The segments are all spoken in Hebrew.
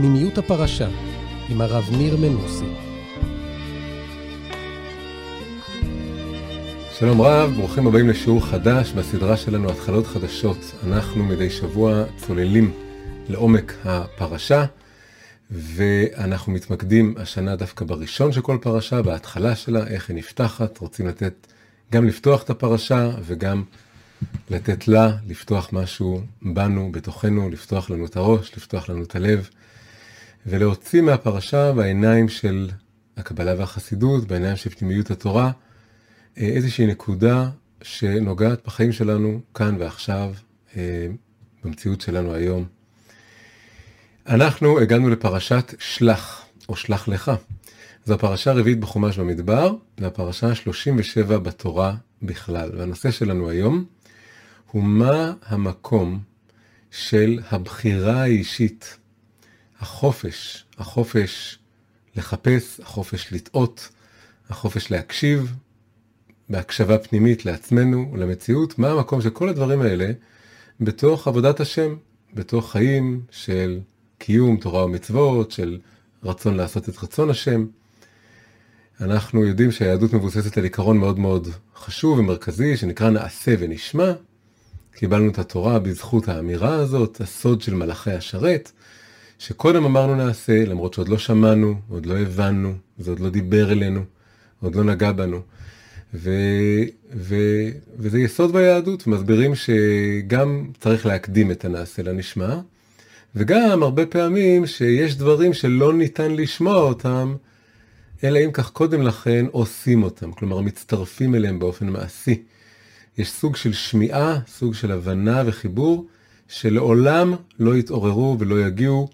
פנימיות הפרשה עם הרב ניר מנוסי. שלום רב, ברוכים הבאים לשיעור חדש בסדרה שלנו התחלות חדשות. אנחנו מדי שבוע צוללים לעומק הפרשה, ואנחנו מתמקדים השנה דווקא בראשון של כל פרשה, בהתחלה שלה, איך היא נפתחת, רוצים לתת, גם לפתוח את הפרשה וגם לתת לה לפתוח משהו בנו, בתוכנו, לפתוח לנו את הראש, לפתוח לנו את הלב, ולהוציא מהפרשה בעיניים של הקבלה והחסידות, בעיניים של פנימיות התורה, איזושהי נקודה שנוגעת בחיים שלנו כאן ועכשיו, במציאות שלנו היום. אנחנו הגענו לפרשת שלח, או שלח לך. זו הפרשה הרביעית בחומש במדבר, והפרשה ה-37 בתורה בכלל. והנושא שלנו היום הוא מה המקום של הבחירה האישית, החופש, החופש לחפש, החופש לטעות, החופש להקשיב, בהקשבה פנימית לעצמנו, למציאות, מה המקום של כל הדברים האלה בתוך עבודת השם, בתוך חיים של קיום תורה ומצוות, של רצון לעשות את רצון השם. אנחנו יודעים שהיהדות מבוססת על עיקרון מאוד מאוד חשוב ומרכזי, שנקרא נעשה ונשמע. קיבלנו את התורה בזכות האמירה הזאת, הסוד של מלאכי השרת, שקודם אמרנו נעשה, למרות שעוד לא שמענו, עוד לא הבנו, זה עוד לא דיבר אלינו, עוד לא נגע בנו. ו, ו, וזה יסוד ביהדות, מסבירים שגם צריך להקדים את הנעשה לנשמע, וגם הרבה פעמים שיש דברים שלא ניתן לשמוע אותם, אלא אם כך קודם לכן עושים אותם, כלומר מצטרפים אליהם באופן מעשי. יש סוג של שמיעה, סוג של הבנה וחיבור, שלעולם לא יתעוררו ולא יגיעו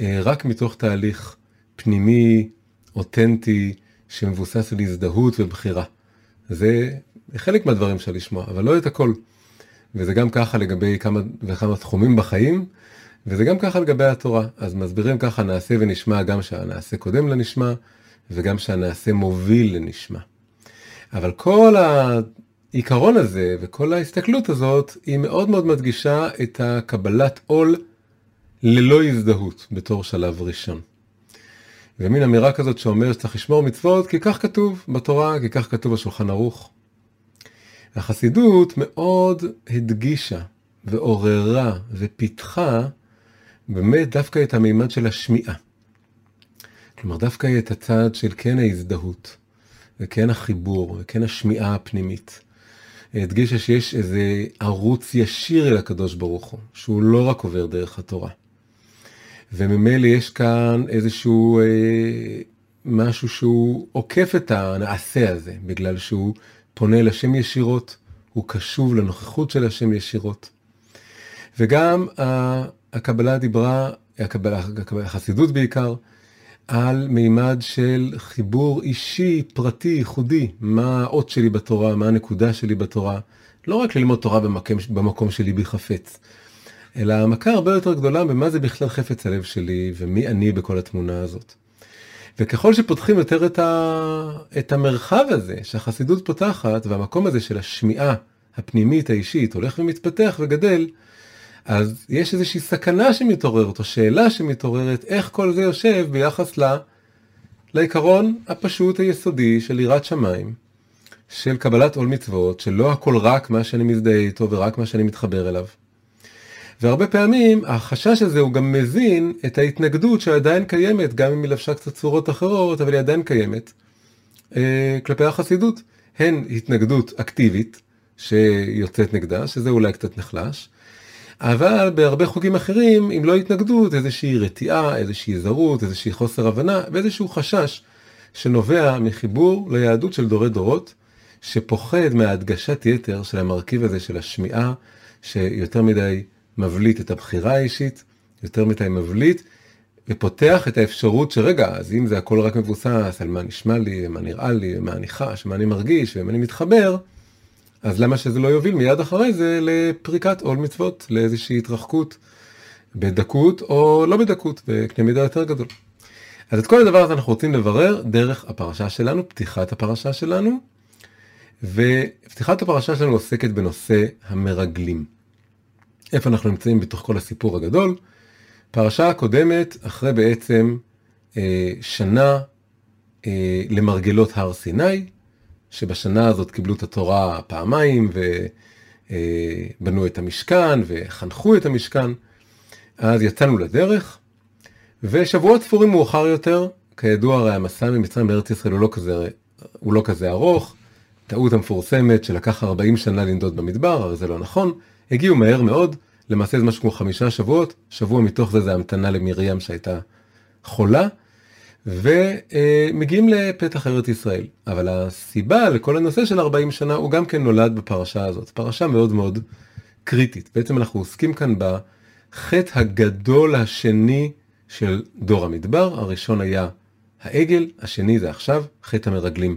רק מתוך תהליך פנימי, אותנטי, שמבוסס על הזדהות ובחירה. זה חלק מהדברים אפשר לשמוע, אבל לא את הכל. וזה גם ככה לגבי כמה וכמה תחומים בחיים, וזה גם ככה לגבי התורה. אז מסבירים ככה נעשה ונשמע גם שהנעשה קודם לנשמע, וגם שהנעשה מוביל לנשמע. אבל כל העיקרון הזה וכל ההסתכלות הזאת, היא מאוד מאוד מדגישה את הקבלת עול ללא הזדהות בתור שלב ראשון. ומין אמירה כזאת שאומר שצריך לשמור מצוות כי כך כתוב בתורה, כי כך כתוב בשולחן ערוך. החסידות מאוד הדגישה ועוררה ופיתחה באמת דווקא את המימד של השמיעה. כלומר דווקא את הצד של כן ההזדהות, וכן החיבור, וכן השמיעה הפנימית. הדגישה שיש איזה ערוץ ישיר אל הקדוש ברוך הוא, שהוא לא רק עובר דרך התורה. וממילא יש כאן איזשהו אה, משהו שהוא עוקף את הנעשה הזה, בגלל שהוא פונה לשם ישירות, הוא קשוב לנוכחות של השם ישירות. וגם הקבלה דיברה, הקבלה, החסידות בעיקר, על מימד של חיבור אישי, פרטי, ייחודי, מה האות שלי בתורה, מה הנקודה שלי בתורה. לא רק ללמוד תורה במקום, במקום שלי בי חפץ, אלא העמקה הרבה יותר גדולה במה זה בכלל חפץ הלב שלי ומי אני בכל התמונה הזאת. וככל שפותחים יותר את, ה... את המרחב הזה שהחסידות פותחת והמקום הזה של השמיעה הפנימית האישית הולך ומתפתח וגדל, אז יש איזושהי סכנה שמתעוררת או שאלה שמתעוררת איך כל זה יושב ביחס ל... לעיקרון הפשוט היסודי של יראת שמיים, של קבלת עול מצוות, שלא הכל רק מה שאני מזדהה איתו ורק מה שאני מתחבר אליו. והרבה פעמים החשש הזה הוא גם מזין את ההתנגדות שעדיין קיימת, גם אם היא לבשה קצת צורות אחרות, אבל היא עדיין קיימת, אה, כלפי החסידות. הן התנגדות אקטיבית שיוצאת נגדה, שזה אולי קצת נחלש, אבל בהרבה חוגים אחרים, אם לא התנגדות, איזושהי רתיעה, איזושהי זרות, איזושהי חוסר הבנה, ואיזשהו חשש שנובע מחיבור ליהדות של דורי דורות, שפוחד מהדגשת יתר של המרכיב הזה של השמיעה, שיותר מדי מבליט את הבחירה האישית, יותר מדי מבליט, ופותח את האפשרות שרגע, אז אם זה הכל רק מבוסס על מה נשמע לי, מה נראה לי, מה אני חש, מה אני מרגיש, ומה אני מתחבר, אז למה שזה לא יוביל מיד אחרי זה לפריקת עול מצוות, לאיזושהי התרחקות בדקות או לא בדקות, בקנה מידה יותר גדול. אז את כל הדבר הזה אנחנו רוצים לברר דרך הפרשה שלנו, פתיחת הפרשה שלנו, ופתיחת הפרשה שלנו עוסקת בנושא המרגלים. איפה אנחנו נמצאים בתוך כל הסיפור הגדול? פרשה הקודמת, אחרי בעצם אה, שנה אה, למרגלות הר סיני, שבשנה הזאת קיבלו את התורה פעמיים ובנו אה, את המשכן וחנכו את המשכן, אז יצאנו לדרך, ושבועות ספורים מאוחר יותר, כידוע הרי המסע ממצרים לארץ ישראל הוא לא כזה, הוא לא כזה ארוך, טעות המפורסמת שלקח 40 שנה לנדוד במדבר, הרי זה לא נכון, הגיעו מהר מאוד, למעשה זה משהו כמו חמישה שבועות, שבוע מתוך זה זה המתנה למרים שהייתה חולה, ומגיעים לפתח ארץ ישראל. אבל הסיבה לכל הנושא של 40 שנה הוא גם כן נולד בפרשה הזאת, פרשה מאוד מאוד קריטית. בעצם אנחנו עוסקים כאן בחטא הגדול השני של דור המדבר, הראשון היה העגל, השני זה עכשיו חטא המרגלים.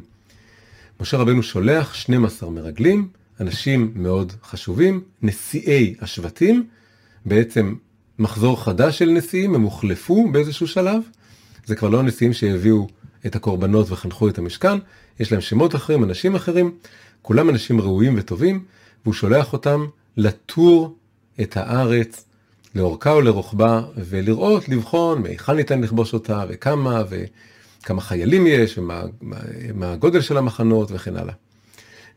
משה רבנו שולח 12 מרגלים, אנשים מאוד חשובים, נשיאי השבטים, בעצם מחזור חדש של נשיאים, הם הוחלפו באיזשהו שלב, זה כבר לא הנשיאים שהביאו את הקורבנות וחנכו את המשכן, יש להם שמות אחרים, אנשים אחרים, כולם אנשים ראויים וטובים, והוא שולח אותם לטור את הארץ, לאורכה ולרוחבה, ולראות, לבחון מהיכן ניתן לכבוש אותה, וכמה, וכמה חיילים יש, ומה מה, מה הגודל של המחנות, וכן הלאה.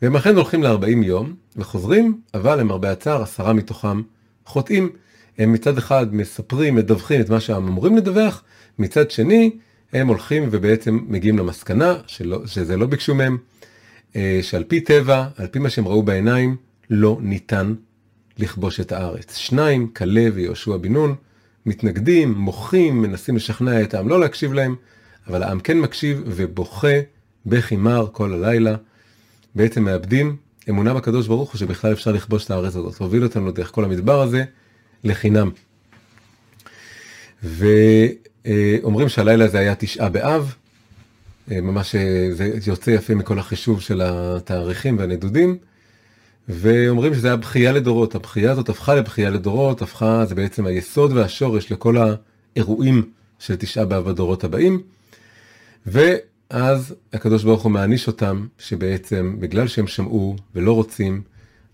והם אכן הולכים ל-40 יום, וחוזרים, אבל למרבה הצער, עשרה מתוכם חוטאים. הם מצד אחד מספרים, מדווחים את מה שהם אמורים לדווח, מצד שני, הם הולכים ובעצם מגיעים למסקנה שלא, שזה לא ביקשו מהם, אה, שעל פי טבע, על פי מה שהם ראו בעיניים, לא ניתן לכבוש את הארץ. שניים, כלב ויהושע בן נון, מתנגדים, מוחים, מנסים לשכנע את העם לא להקשיב להם, אבל העם כן מקשיב ובוכה בכי מר כל הלילה. בעצם מאבדים אמונה בקדוש ברוך הוא שבכלל אפשר לכבוש את הארץ הזאת. הוביל אותנו דרך כל המדבר הזה לחינם. ואומרים שהלילה הזה היה תשעה באב, אה, ממש אה, זה יוצא יפה מכל החישוב של התאריכים והנדודים, ואומרים שזה היה בכייה לדורות, הבכייה הזאת הפכה לבכייה לדורות, הפכה, זה בעצם היסוד והשורש לכל האירועים של תשעה באב הדורות הבאים, ואז הקדוש ברוך הוא מעניש אותם, שבעצם בגלל שהם שמעו ולא רוצים,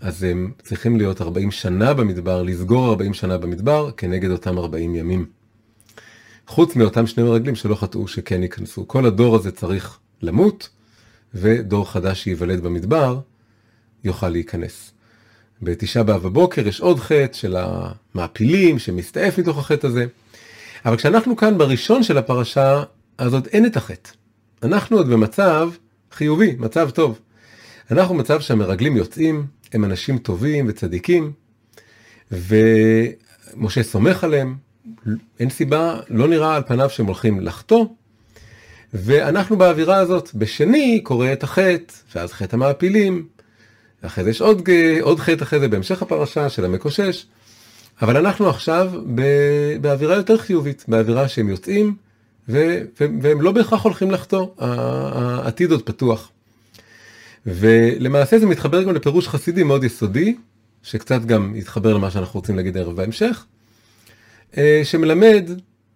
אז הם צריכים להיות 40 שנה במדבר, לסגור 40 שנה במדבר כנגד אותם 40 ימים. חוץ מאותם שני מרגלים שלא חטאו שכן ייכנסו. כל הדור הזה צריך למות, ודור חדש שייוולד במדבר יוכל להיכנס. בתשעה באב בבוקר יש עוד חטא של המעפילים שמסתעף מתוך החטא הזה. אבל כשאנחנו כאן בראשון של הפרשה, אז עוד אין את החטא. אנחנו עוד במצב חיובי, מצב טוב. אנחנו במצב שהמרגלים יוצאים, הם אנשים טובים וצדיקים, ומשה סומך עליהם, אין סיבה, לא נראה על פניו שהם הולכים לחטוא, ואנחנו באווירה הזאת. בשני קורה את החטא, ואז חטא המעפילים, אחרי זה יש עוד, עוד חטא אחרי זה בהמשך הפרשה של המקושש, אבל אנחנו עכשיו באווירה יותר חיובית, באווירה שהם יוצאים, ו, והם לא בהכרח הולכים לחטוא, העתיד עוד פתוח. ולמעשה זה מתחבר גם לפירוש חסידי מאוד יסודי, שקצת גם יתחבר למה שאנחנו רוצים להגיד ערב בהמשך, אה, שמלמד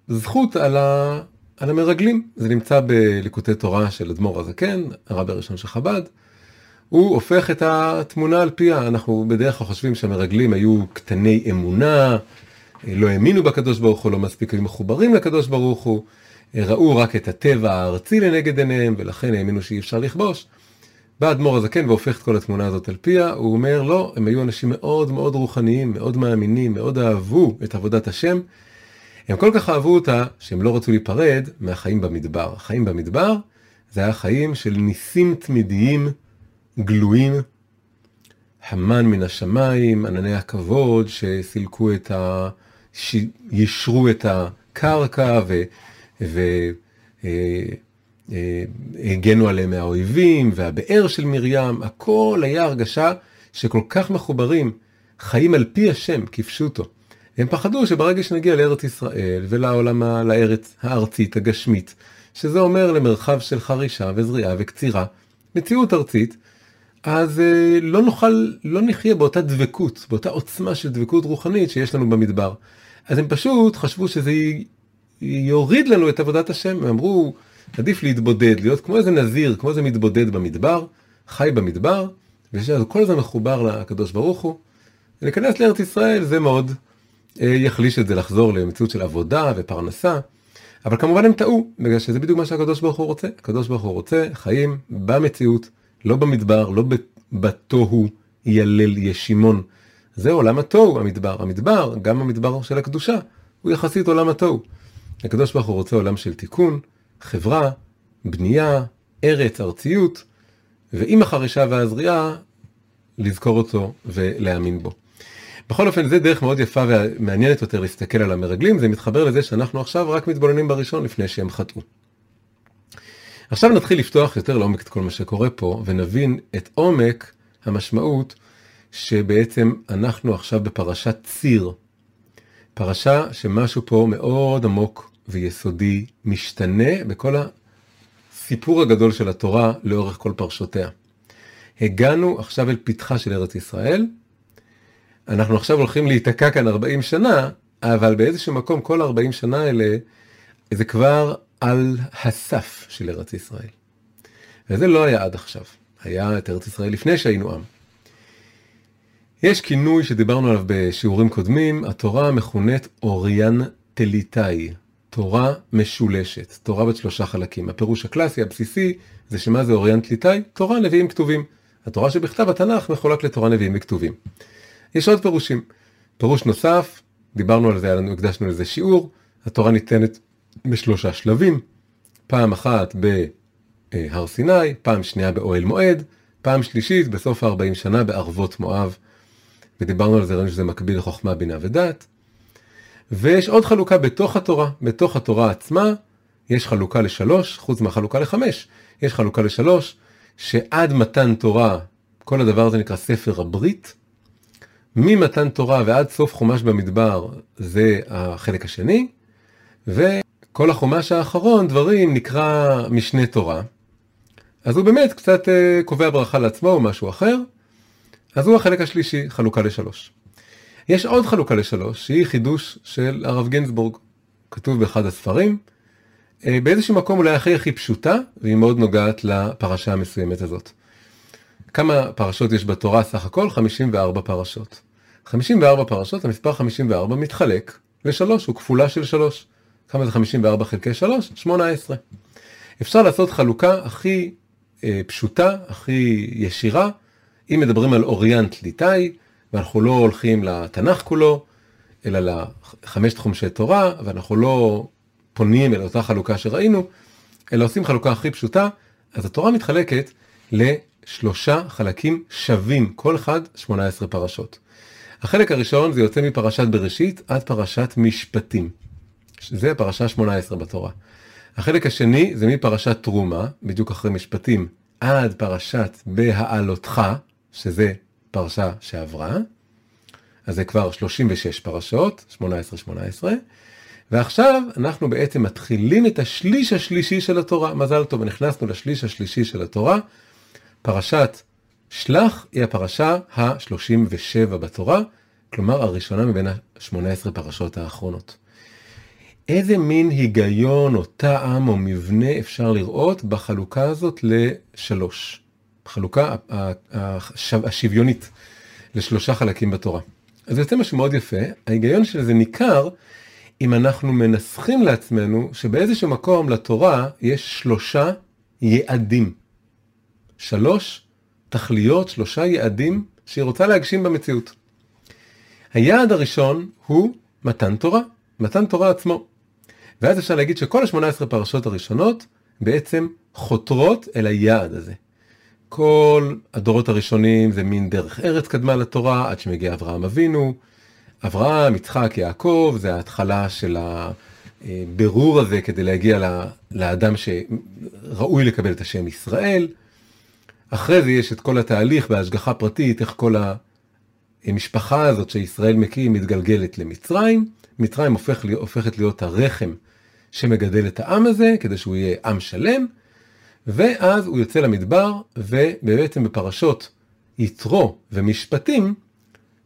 זכות על, ה, על המרגלים. זה נמצא בליקוטי תורה של אדמו"ר הזקן, הרב הראשון של חב"ד. הוא הופך את התמונה על פיה. אנחנו בדרך כלל חושבים שהמרגלים היו קטני אמונה, לא האמינו בקדוש ברוך הוא, לא מספיק היו מחוברים לקדוש ברוך הוא, ראו רק את הטבע הארצי לנגד עיניהם, ולכן האמינו שאי אפשר לכבוש. בא אדמו"ר הזקן והופך את כל התמונה הזאת על פיה, הוא אומר לא, הם היו אנשים מאוד מאוד רוחניים, מאוד מאמינים, מאוד אהבו את עבודת השם. הם כל כך אהבו אותה, שהם לא רצו להיפרד מהחיים במדבר. החיים במדבר זה היה חיים של ניסים תמידיים גלויים, המן מן השמיים, ענני הכבוד שסילקו את ה... שישרו את הקרקע ו... ו... אה, אה, הגנו עליהם מהאויבים, והבאר של מרים, הכל היה הרגשה שכל כך מחוברים, חיים על פי השם, כפשוטו. הם פחדו שברגע שנגיע לארץ ישראל ולעולם, לארץ הארצית, הגשמית, שזה אומר למרחב של חרישה וזריעה וקצירה, מציאות ארצית, אז אה, לא נוכל, לא נחיה באותה דבקות, באותה עוצמה של דבקות רוחנית שיש לנו במדבר. אז הם פשוט חשבו שזה יוריד לנו את עבודת השם, הם אמרו, עדיף להתבודד, להיות כמו איזה נזיר, כמו איזה מתבודד במדבר, חי במדבר, ושכל הזמן מחובר לקדוש ברוך הוא. ולהיכנס לארץ ישראל זה מאוד אה, יחליש את זה לחזור למציאות של עבודה ופרנסה. אבל כמובן הם טעו, בגלל שזה בדיוק מה שהקדוש ברוך הוא רוצה. הקדוש ברוך הוא רוצה חיים במציאות, לא במדבר, לא בתוהו ילל ישימון. זה עולם התוהו, המדבר. המדבר, גם המדבר של הקדושה, הוא יחסית עולם התוהו. הקדוש ברוך הוא רוצה עולם של תיקון, חברה, בנייה, ארץ, ארציות, ועם החרישה והזריעה, לזכור אותו ולהאמין בו. בכל אופן, זה דרך מאוד יפה ומעניינת יותר להסתכל על המרגלים, זה מתחבר לזה שאנחנו עכשיו רק מתבוננים בראשון לפני שהם חטאו. עכשיו נתחיל לפתוח יותר לעומק את כל מה שקורה פה, ונבין את עומק המשמעות שבעצם אנחנו עכשיו בפרשת ציר. פרשה שמשהו פה מאוד עמוק ויסודי משתנה בכל הסיפור הגדול של התורה לאורך כל פרשותיה. הגענו עכשיו אל פתחה של ארץ ישראל, אנחנו עכשיו הולכים להיתקע כאן 40 שנה, אבל באיזשהו מקום כל 40 שנה האלה, זה כבר על הסף של ארץ ישראל. וזה לא היה עד עכשיו, היה את ארץ ישראל לפני שהיינו עם. יש כינוי שדיברנו עליו בשיעורים קודמים, התורה מכונת אוריאן טליטאי, תורה משולשת, תורה בת שלושה חלקים. הפירוש הקלאסי, הבסיסי, זה שמה זה אוריאן טליטאי? תורה, נביאים, כתובים. התורה שבכתב התנ"ך מחולק לתורה, נביאים וכתובים. יש עוד פירושים. פירוש נוסף, דיברנו על זה, הקדשנו לזה שיעור, התורה ניתנת בשלושה שלבים, פעם אחת בהר סיני, פעם שנייה באוהל מועד, פעם שלישית בסוף ה-40 שנה בערבות מואב, ודיברנו על זה, ראינו שזה מקביל לחוכמה, בינה ודת. ויש עוד חלוקה בתוך התורה, בתוך התורה עצמה, יש חלוקה לשלוש, חוץ מהחלוקה לחמש, יש חלוקה לשלוש, שעד מתן תורה, כל הדבר הזה נקרא ספר הברית, ממתן תורה ועד סוף חומש במדבר זה החלק השני, וכל החומש האחרון, דברים, נקרא משנה תורה. אז הוא באמת קצת uh, קובע ברכה לעצמו או משהו אחר, אז הוא החלק השלישי, חלוקה לשלוש. יש עוד חלוקה לשלוש, שהיא חידוש של הרב גינזבורג, כתוב באחד הספרים, uh, באיזשהו מקום אולי הכי הכי פשוטה, והיא מאוד נוגעת לפרשה המסוימת הזאת. כמה פרשות יש בתורה סך הכל? 54 פרשות. 54 פרשות, המספר 54 מתחלק לשלוש, הוא כפולה של שלוש. כמה זה 54 חלקי 3? 18. אפשר לעשות חלוקה הכי אה, פשוטה, הכי ישירה, אם מדברים על אוריינט ליטאי, ואנחנו לא הולכים לתנ"ך כולו, אלא לחמש תחומשי תורה, ואנחנו לא פונים אל אותה חלוקה שראינו, אלא עושים חלוקה הכי פשוטה, אז התורה מתחלקת לשלושה חלקים שווים, כל אחד 18 פרשות. החלק הראשון זה יוצא מפרשת בראשית עד פרשת משפטים. זה הפרשה 18 בתורה. החלק השני זה מפרשת תרומה, בדיוק אחרי משפטים, עד פרשת בהעלותך, שזה פרשה שעברה. אז זה כבר 36 פרשות, 18-18. ועכשיו אנחנו בעצם מתחילים את השליש השלישי של התורה. מזל טוב, נכנסנו לשליש השלישי של התורה. פרשת שלח היא הפרשה ה-37 בתורה, כלומר הראשונה מבין ה-18 פרשות האחרונות. איזה מין היגיון או טעם או מבנה אפשר לראות בחלוקה הזאת לשלוש. חלוקה השוויונית לשלושה חלקים בתורה. אז זה יוצא משהו מאוד יפה, ההיגיון של זה ניכר אם אנחנו מנסחים לעצמנו שבאיזשהו מקום לתורה יש שלושה יעדים. שלוש תכליות, שלושה יעדים שהיא רוצה להגשים במציאות. היעד הראשון הוא מתן תורה, מתן תורה עצמו. ואז אפשר להגיד שכל ה-18 פרשות הראשונות בעצם חותרות אל היעד הזה. כל הדורות הראשונים זה מין דרך ארץ קדמה לתורה עד שמגיע אברהם אבינו. אברהם, יצחק, יעקב, זה ההתחלה של הבירור הזה כדי להגיע לאדם שראוי לקבל את השם ישראל. אחרי זה יש את כל התהליך בהשגחה פרטית, איך כל המשפחה הזאת שישראל מקים מתגלגלת למצרים. מצרים הופך, הופכת להיות הרחם שמגדל את העם הזה, כדי שהוא יהיה עם שלם, ואז הוא יוצא למדבר, ובעצם בפרשות יתרו ומשפטים,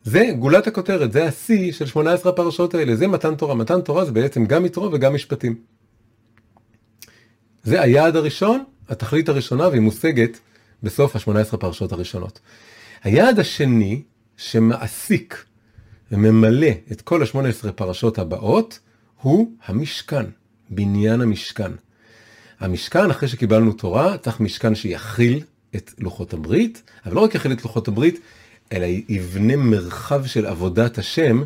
זה גולת הכותרת, זה השיא של 18 הפרשות האלה, זה מתן תורה. מתן תורה זה בעצם גם יתרו וגם משפטים. זה היעד הראשון, התכלית הראשונה, והיא מושגת בסוף ה-18 פרשות הראשונות. היעד השני שמעסיק וממלא את כל ה-18 פרשות הבאות, הוא המשכן, בניין המשכן. המשכן, אחרי שקיבלנו תורה, צריך משכן שיכיל את לוחות הברית, אבל לא רק יכיל את לוחות הברית, אלא יבנה מרחב של עבודת השם,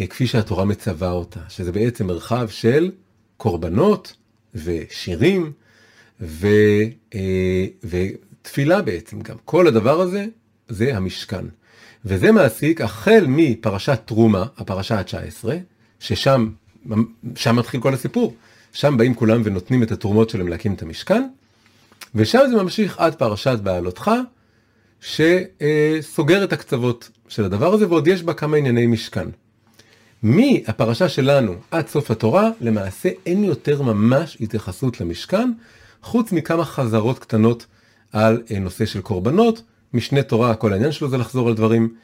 אה, כפי שהתורה מצווה אותה, שזה בעצם מרחב של קורבנות ושירים ו, אה, ותפילה בעצם גם. כל הדבר הזה זה המשכן. וזה מעסיק החל מפרשת תרומה, הפרשה ה-19, ששם שם מתחיל כל הסיפור. שם באים כולם ונותנים את התרומות שלהם להקים את המשכן, ושם זה ממשיך עד פרשת בעלותך, שסוגר את הקצוות של הדבר הזה, ועוד יש בה כמה ענייני משכן. מהפרשה שלנו עד סוף התורה, למעשה אין יותר ממש התייחסות למשכן, חוץ מכמה חזרות קטנות על אה, נושא של קורבנות. משנה תורה, כל העניין שלו זה לחזור על דברים.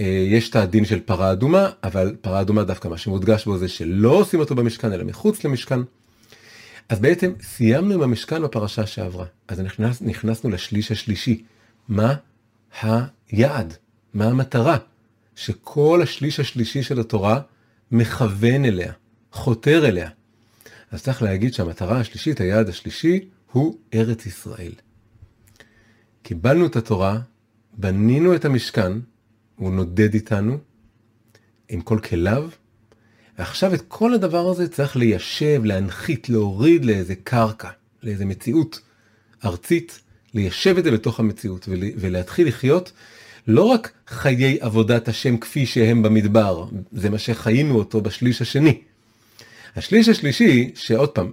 אה, יש את הדין של פרה אדומה, אבל פרה אדומה דווקא מה שמודגש בו זה שלא עושים אותו במשכן, אלא מחוץ למשכן. אז בעצם סיימנו עם המשכן בפרשה שעברה. אז נכנס, נכנסנו לשליש השלישי. מה היעד? מה המטרה? שכל השליש השלישי של התורה מכוון אליה, חותר אליה. אז צריך להגיד שהמטרה השלישית, היעד השלישי, הוא ארץ ישראל. קיבלנו את התורה, בנינו את המשכן, הוא נודד איתנו, עם כל כליו, ועכשיו את כל הדבר הזה צריך ליישב, להנחית, להוריד לאיזה קרקע, לאיזה מציאות ארצית, ליישב את זה בתוך המציאות ולהתחיל לחיות לא רק חיי עבודת השם כפי שהם במדבר, זה מה שחיינו אותו בשליש השני. השליש השלישי, שעוד פעם,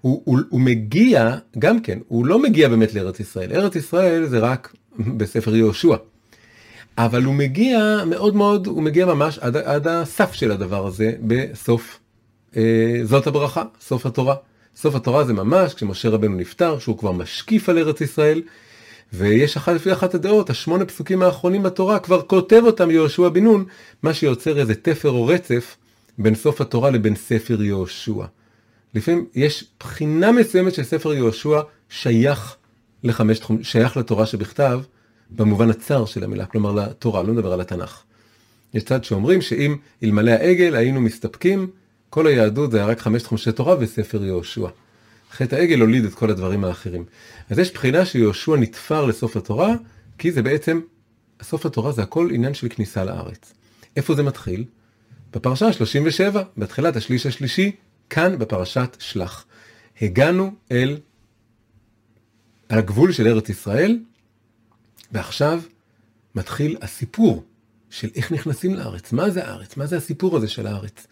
הוא, הוא, הוא מגיע, גם כן, הוא לא מגיע באמת לארץ ישראל. ארץ ישראל זה רק בספר יהושע. אבל הוא מגיע מאוד מאוד, הוא מגיע ממש עד, עד הסף של הדבר הזה בסוף, אה, זאת הברכה, סוף התורה. סוף התורה זה ממש כשמשה רבנו נפטר, שהוא כבר משקיף על ארץ ישראל, ויש אחת לפי אחת הדעות, השמונה פסוקים האחרונים בתורה, כבר כותב אותם יהושע בן נון, מה שיוצר איזה תפר או רצף בין סוף התורה לבין ספר יהושע. לפעמים יש בחינה מסוימת של ספר יהושע שייך לחמש שייך לתורה שבכתב, במובן הצר של המילה, כלומר לתורה, לא נדבר על התנ"ך. יש צד שאומרים שאם אלמלא העגל היינו מסתפקים, כל היהדות זה היה רק חמש חומשי תורה וספר יהושע. חטא העגל הוליד את כל הדברים האחרים. אז יש בחינה שיהושע נתפר לסוף התורה, כי זה בעצם, סוף התורה זה הכל עניין של כניסה לארץ. איפה זה מתחיל? בפרשה 37, בתחילת השליש השלישי, כאן בפרשת שלח. הגענו אל הגבול של ארץ ישראל, ועכשיו מתחיל הסיפור של איך נכנסים לארץ, מה זה הארץ, מה זה הסיפור הזה של הארץ.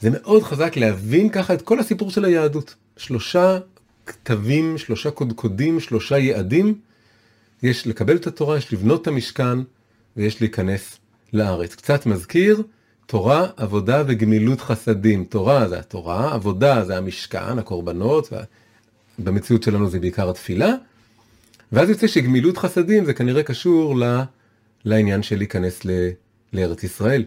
זה מאוד חזק להבין ככה את כל הסיפור של היהדות. שלושה כתבים, שלושה קודקודים, שלושה יעדים. יש לקבל את התורה, יש לבנות את המשכן ויש להיכנס לארץ. קצת מזכיר, תורה, עבודה וגמילות חסדים. תורה זה התורה, עבודה זה המשכן, הקורבנות, במציאות שלנו זה בעיקר התפילה, ואז יוצא שגמילות חסדים זה כנראה קשור ל... לעניין של להיכנס ל... לארץ ישראל.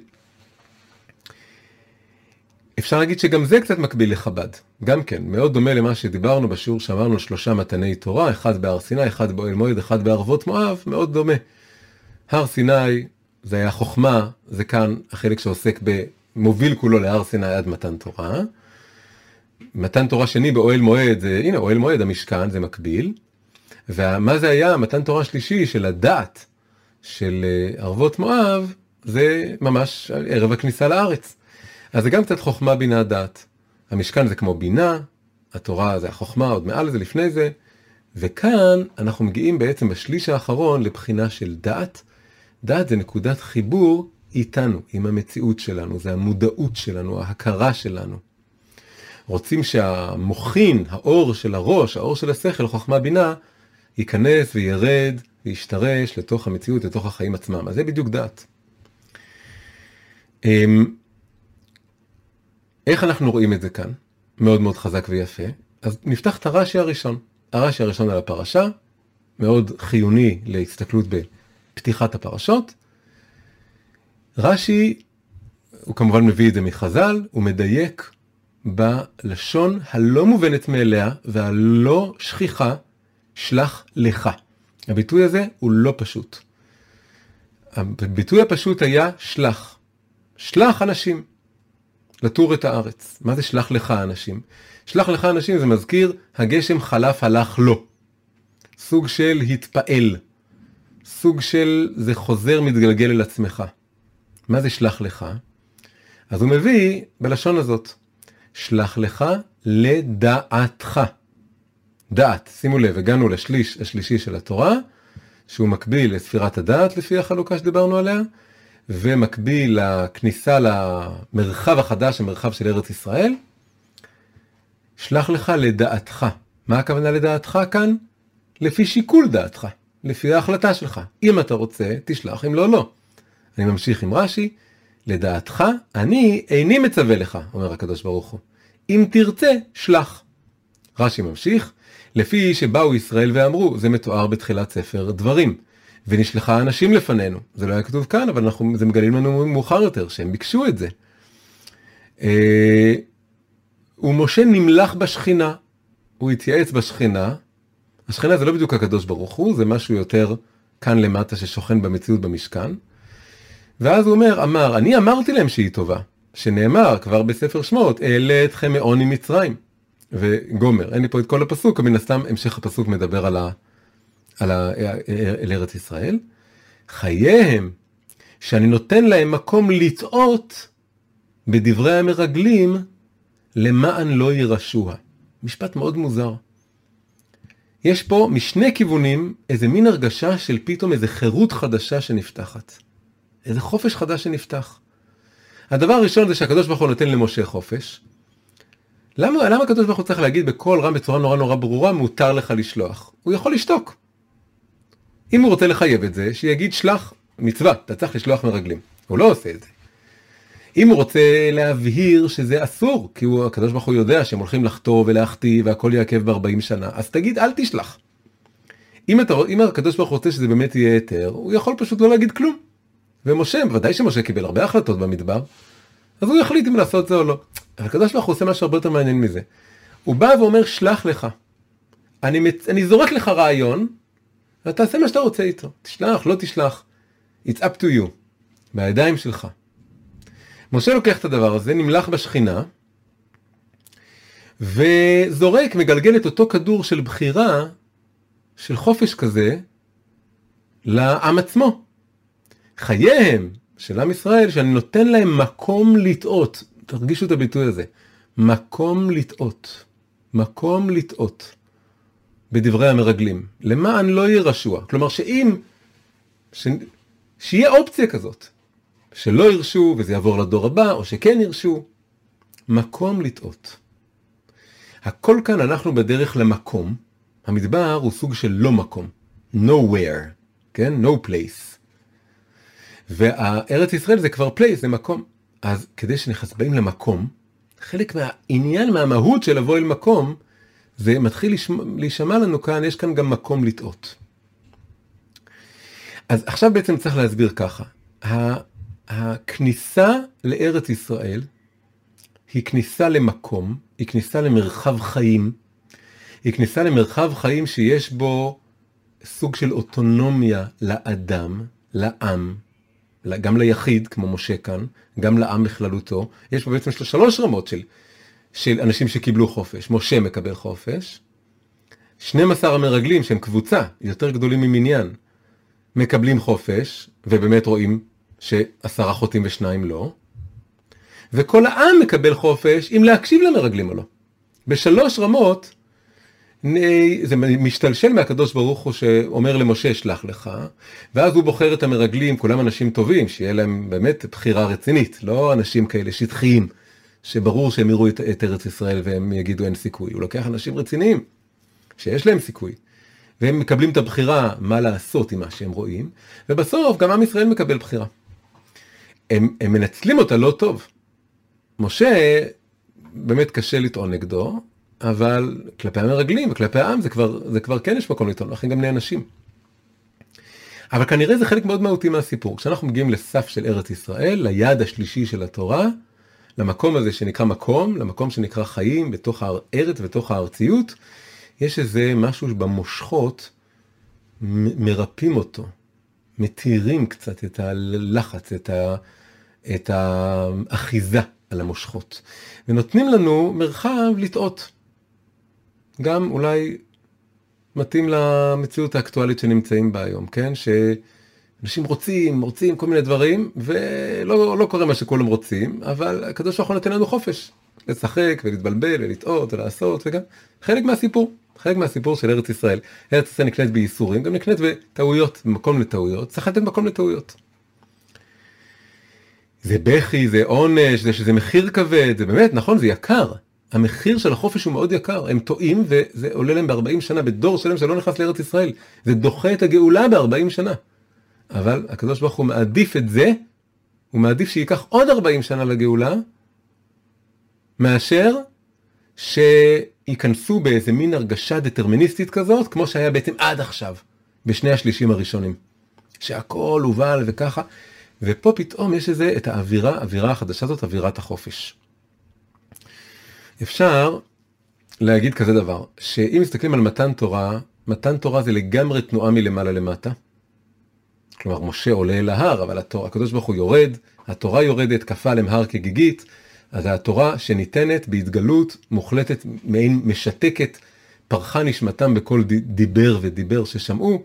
אפשר להגיד שגם זה קצת מקביל לחב"ד, גם כן, מאוד דומה למה שדיברנו בשיעור שאמרנו שלושה מתני תורה, אחד בהר סיני, אחד באוהל מועד, אחד בערבות מואב, מאוד דומה. הר סיני זה היה חוכמה, זה כאן החלק שעוסק במוביל כולו להר סיני עד מתן תורה. מתן תורה שני באוהל מועד, זה, הנה אוהל מועד, המשכן, זה מקביל. ומה זה היה מתן תורה שלישי של הדת של אה, ערבות מואב, זה ממש ערב הכניסה לארץ. אז זה גם קצת חוכמה בינה דת. המשכן זה כמו בינה, התורה זה החוכמה עוד מעל זה לפני זה, וכאן אנחנו מגיעים בעצם בשליש האחרון לבחינה של דת. דת זה נקודת חיבור איתנו, עם המציאות שלנו, זה המודעות שלנו, ההכרה שלנו. רוצים שהמוחין, האור של הראש, האור של השכל, חוכמה בינה, ייכנס וירד וישתרש לתוך המציאות, לתוך החיים עצמם. אז זה בדיוק דת. אמ, איך אנחנו רואים את זה כאן? מאוד מאוד חזק ויפה. אז נפתח את הרש"י הראשון. הרש"י הראשון על הפרשה, מאוד חיוני להסתכלות בפתיחת הפרשות. רש"י, הוא כמובן מביא את זה מחז"ל, הוא מדייק בלשון הלא מובנת מאליה והלא שכיחה שלח לך. הביטוי הזה הוא לא פשוט. הביטוי הפשוט היה שלח. שלח אנשים לתור את הארץ. מה זה שלח לך אנשים? שלח לך אנשים זה מזכיר הגשם חלף הלך לו. סוג של התפעל. סוג של זה חוזר מתגלגל אל עצמך. מה זה שלח לך? אז הוא מביא בלשון הזאת, שלח לך לדעתך. דעת, שימו לב, הגענו לשליש השלישי של התורה, שהוא מקביל לספירת הדעת לפי החלוקה שדיברנו עליה, ומקביל לכניסה למרחב החדש, המרחב של ארץ ישראל. שלח לך לדעתך. מה הכוונה לדעתך כאן? לפי שיקול דעתך, לפי ההחלטה שלך. אם אתה רוצה, תשלח, אם לא, לא. אני ממשיך עם רש"י, לדעתך, אני איני מצווה לך, אומר הקדוש ברוך הוא. אם תרצה, שלח. רש"י ממשיך, לפי שבאו ישראל ואמרו, זה מתואר בתחילת ספר דברים. ונשלחה אנשים לפנינו. זה לא היה כתוב כאן, אבל אנחנו, זה מגלים לנו מאוחר יותר, שהם ביקשו את זה. אה, ומשה נמלח בשכינה, הוא התייעץ בשכינה. השכינה זה לא בדיוק הקדוש ברוך הוא, זה משהו יותר כאן למטה ששוכן במציאות במשכן. ואז הוא אומר, אמר, אני אמרתי להם שהיא טובה, שנאמר כבר בספר שמות, אעלה אתכם מעוני מצרים. וגומר, אין לי פה את כל הפסוק, מן הסתם המשך הפסוק מדבר על, ה, על, ה, על ארץ ישראל. חייהם, שאני נותן להם מקום לטעות בדברי המרגלים, למען לא ירשוה. משפט מאוד מוזר. יש פה משני כיוונים איזה מין הרגשה של פתאום איזה חירות חדשה שנפתחת. איזה חופש חדש שנפתח. הדבר הראשון זה שהקדוש ברוך הוא נותן למשה חופש. למה, למה הקדוש ברוך הוא צריך להגיד בקול רם בצורה נורא נורא ברורה מותר לך לשלוח? הוא יכול לשתוק. אם הוא רוצה לחייב את זה, שיגיד שלח מצווה, אתה צריך לשלוח מרגלים. הוא לא עושה את זה. אם הוא רוצה להבהיר שזה אסור, כי הוא, הקדוש ברוך הוא יודע שהם הולכים לחטוא ולהחטיא והכל יעכב ב-40 שנה, אז תגיד אל תשלח. אם, אתה, אם הקדוש ברוך הוא רוצה שזה באמת יהיה היתר, הוא יכול פשוט לא להגיד כלום. ומשה, ודאי שמשה קיבל הרבה החלטות במדבר, אז הוא יחליט אם לעשות זה או לא. הקדוש ברוך הוא עושה משהו הרבה יותר מעניין מזה. הוא בא ואומר שלח לך. אני, מצ... אני זורק לך רעיון, ותעשה מה שאתה רוצה איתו. תשלח, לא תשלח. It's up to you. בידיים שלך. משה לוקח את הדבר הזה, נמלח בשכינה, וזורק, מגלגל את אותו כדור של בחירה, של חופש כזה, לעם עצמו. חייהם של עם ישראל, שאני נותן להם מקום לטעות. תרגישו את הביטוי הזה. מקום לטעות. מקום לטעות. בדברי המרגלים. למען לא יהיה רשוע. כלומר שאם, ש... שיהיה אופציה כזאת. שלא ירשו וזה יעבור לדור הבא, או שכן ירשו. מקום לטעות. הכל כאן אנחנו בדרך למקום. המדבר הוא סוג של לא מקום. nowhere. כן? no place. והארץ ישראל זה כבר place, זה מקום. אז כדי שנכנס באים למקום, חלק מהעניין, מהמהות של לבוא אל מקום, זה מתחיל להישמע לנו כאן, יש כאן גם מקום לטעות. אז עכשיו בעצם צריך להסביר ככה, הכניסה לארץ ישראל היא כניסה למקום, היא כניסה למרחב חיים, היא כניסה למרחב חיים שיש בו סוג של אוטונומיה לאדם, לעם, גם ליחיד, כמו משה כאן, גם לעם בכללותו. יש פה בעצם שלוש רמות של, של אנשים שקיבלו חופש. משה מקבל חופש, 12 המרגלים שהם קבוצה, יותר גדולים ממניין, מקבלים חופש, ובאמת רואים שעשרה חוטאים ושניים לא, וכל העם מקבל חופש אם להקשיב למרגלים או לא. בשלוש רמות זה משתלשל מהקדוש ברוך הוא שאומר למשה שלח לך, ואז הוא בוחר את המרגלים, כולם אנשים טובים, שיהיה להם באמת בחירה רצינית, לא אנשים כאלה שטחיים, שברור שהם יראו את, את ארץ ישראל והם יגידו אין סיכוי, הוא לוקח אנשים רציניים, שיש להם סיכוי, והם מקבלים את הבחירה מה לעשות עם מה שהם רואים, ובסוף גם עם ישראל מקבל בחירה. הם, הם מנצלים אותה לא טוב. משה, באמת קשה לטעון נגדו, אבל כלפי המרגלים וכלפי העם זה כבר, זה כבר כן יש מקום לטעון, לכן גם נענשים. אבל כנראה זה חלק מאוד מהותי מהסיפור. כשאנחנו מגיעים לסף של ארץ ישראל, ליעד השלישי של התורה, למקום הזה שנקרא מקום, למקום שנקרא חיים, בתוך הארץ, בתוך הארציות, יש איזה משהו במושכות, מרפאים אותו, מתירים קצת את הלחץ, את, ה, את האחיזה על המושכות, ונותנים לנו מרחב לטעות. גם אולי מתאים למציאות האקטואלית שנמצאים בה היום, כן? שאנשים רוצים, רוצים כל מיני דברים, ולא לא קורה מה שכולם רוצים, אבל הקדוש ברוך הוא נותן לנו חופש. לשחק ולהתבלבל ולטעות ולעשות וגם חלק מהסיפור, חלק מהסיפור של ארץ ישראל. ארץ ישראל נקנית בייסורים, גם נקנית בטעויות, במקום לטעויות, צריך לתת מקום לטעויות. זה בכי, זה עונש, זה שזה מחיר כבד, זה באמת, נכון, זה יקר. המחיר של החופש הוא מאוד יקר, הם טועים וזה עולה להם ב-40 שנה, בדור שלם שלא נכנס לארץ ישראל. זה דוחה את הגאולה ב-40 שנה. אבל הקדוש ברוך הוא מעדיף את זה, הוא מעדיף שייקח עוד 40 שנה לגאולה, מאשר שייכנסו באיזה מין הרגשה דטרמיניסטית כזאת, כמו שהיה בעצם עד עכשיו, בשני השלישים הראשונים. שהכל הובל וככה, ופה פתאום יש איזה, את האווירה, האווירה החדשה הזאת, אווירת החופש. אפשר להגיד כזה דבר, שאם מסתכלים על מתן תורה, מתן תורה זה לגמרי תנועה מלמעלה למטה. כלומר, משה עולה אל ההר, אבל התורה, הקדוש ברוך הוא יורד, התורה יורדת, כפה עליהם הר כגיגית, אז התורה שניתנת בהתגלות מוחלטת, מעין משתקת, פרחה נשמתם בכל דיבר ודיבר ששמעו,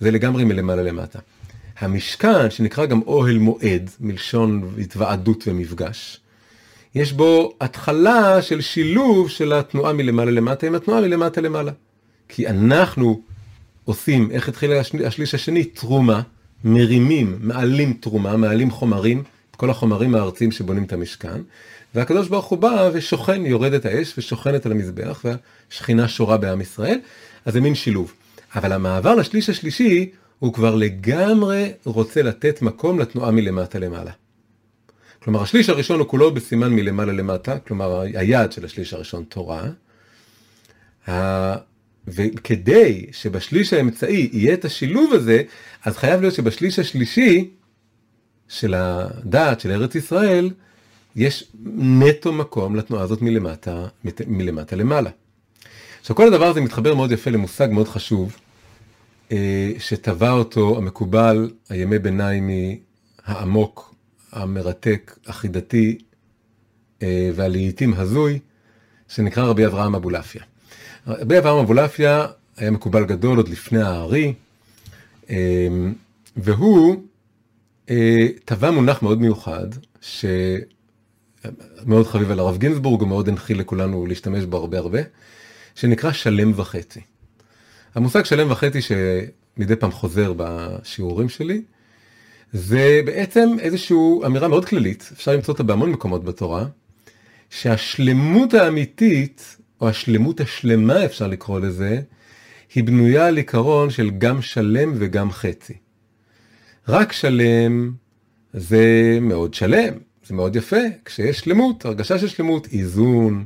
זה לגמרי מלמעלה למטה. המשכן, שנקרא גם אוהל מועד, מלשון התוועדות ומפגש, יש בו התחלה של שילוב של התנועה מלמעלה למטה עם התנועה מלמטה למעלה. כי אנחנו עושים, איך התחיל השליש השני? תרומה, מרימים, מעלים תרומה, מעלים חומרים, את כל החומרים הארציים שבונים את המשכן, והקדוש ברוך הוא בא ושוכן, יורדת האש ושוכנת על המזבח, והשכינה שורה בעם ישראל, אז זה מין שילוב. אבל המעבר לשליש השלישי, הוא כבר לגמרי רוצה לתת מקום לתנועה מלמטה למעלה. כלומר, השליש הראשון הוא כולו בסימן מלמעלה למטה, כלומר, היעד של השליש הראשון תורה. וכדי שבשליש האמצעי יהיה את השילוב הזה, אז חייב להיות שבשליש השלישי של הדעת של ארץ ישראל, יש נטו מקום לתנועה הזאת מלמטה, מלמטה למעלה. עכשיו כל הדבר הזה מתחבר מאוד יפה למושג מאוד חשוב, אה, שטבע אותו המקובל, הימי ביניימי העמוק, המרתק, החידתי אה, והלעיתים הזוי, שנקרא רבי אברהם אבולעפיה. רבי אברהם אבולעפיה היה מקובל גדול עוד לפני הארי, אה, והוא טבע מונח מאוד מיוחד, שמאוד חביב על הרב גינזבורג, הוא מאוד הנחיל לכולנו להשתמש בו הרבה הרבה, שנקרא שלם וחצי. המושג שלם וחצי שמדי פעם חוזר בשיעורים שלי, זה בעצם איזושהי אמירה מאוד כללית, אפשר למצוא אותה בהמון מקומות בתורה, שהשלמות האמיתית, או השלמות השלמה אפשר לקרוא לזה, היא בנויה על עיקרון של גם שלם וגם חצי. רק שלם זה מאוד שלם, זה מאוד יפה, כשיש שלמות, הרגשה של שלמות, איזון,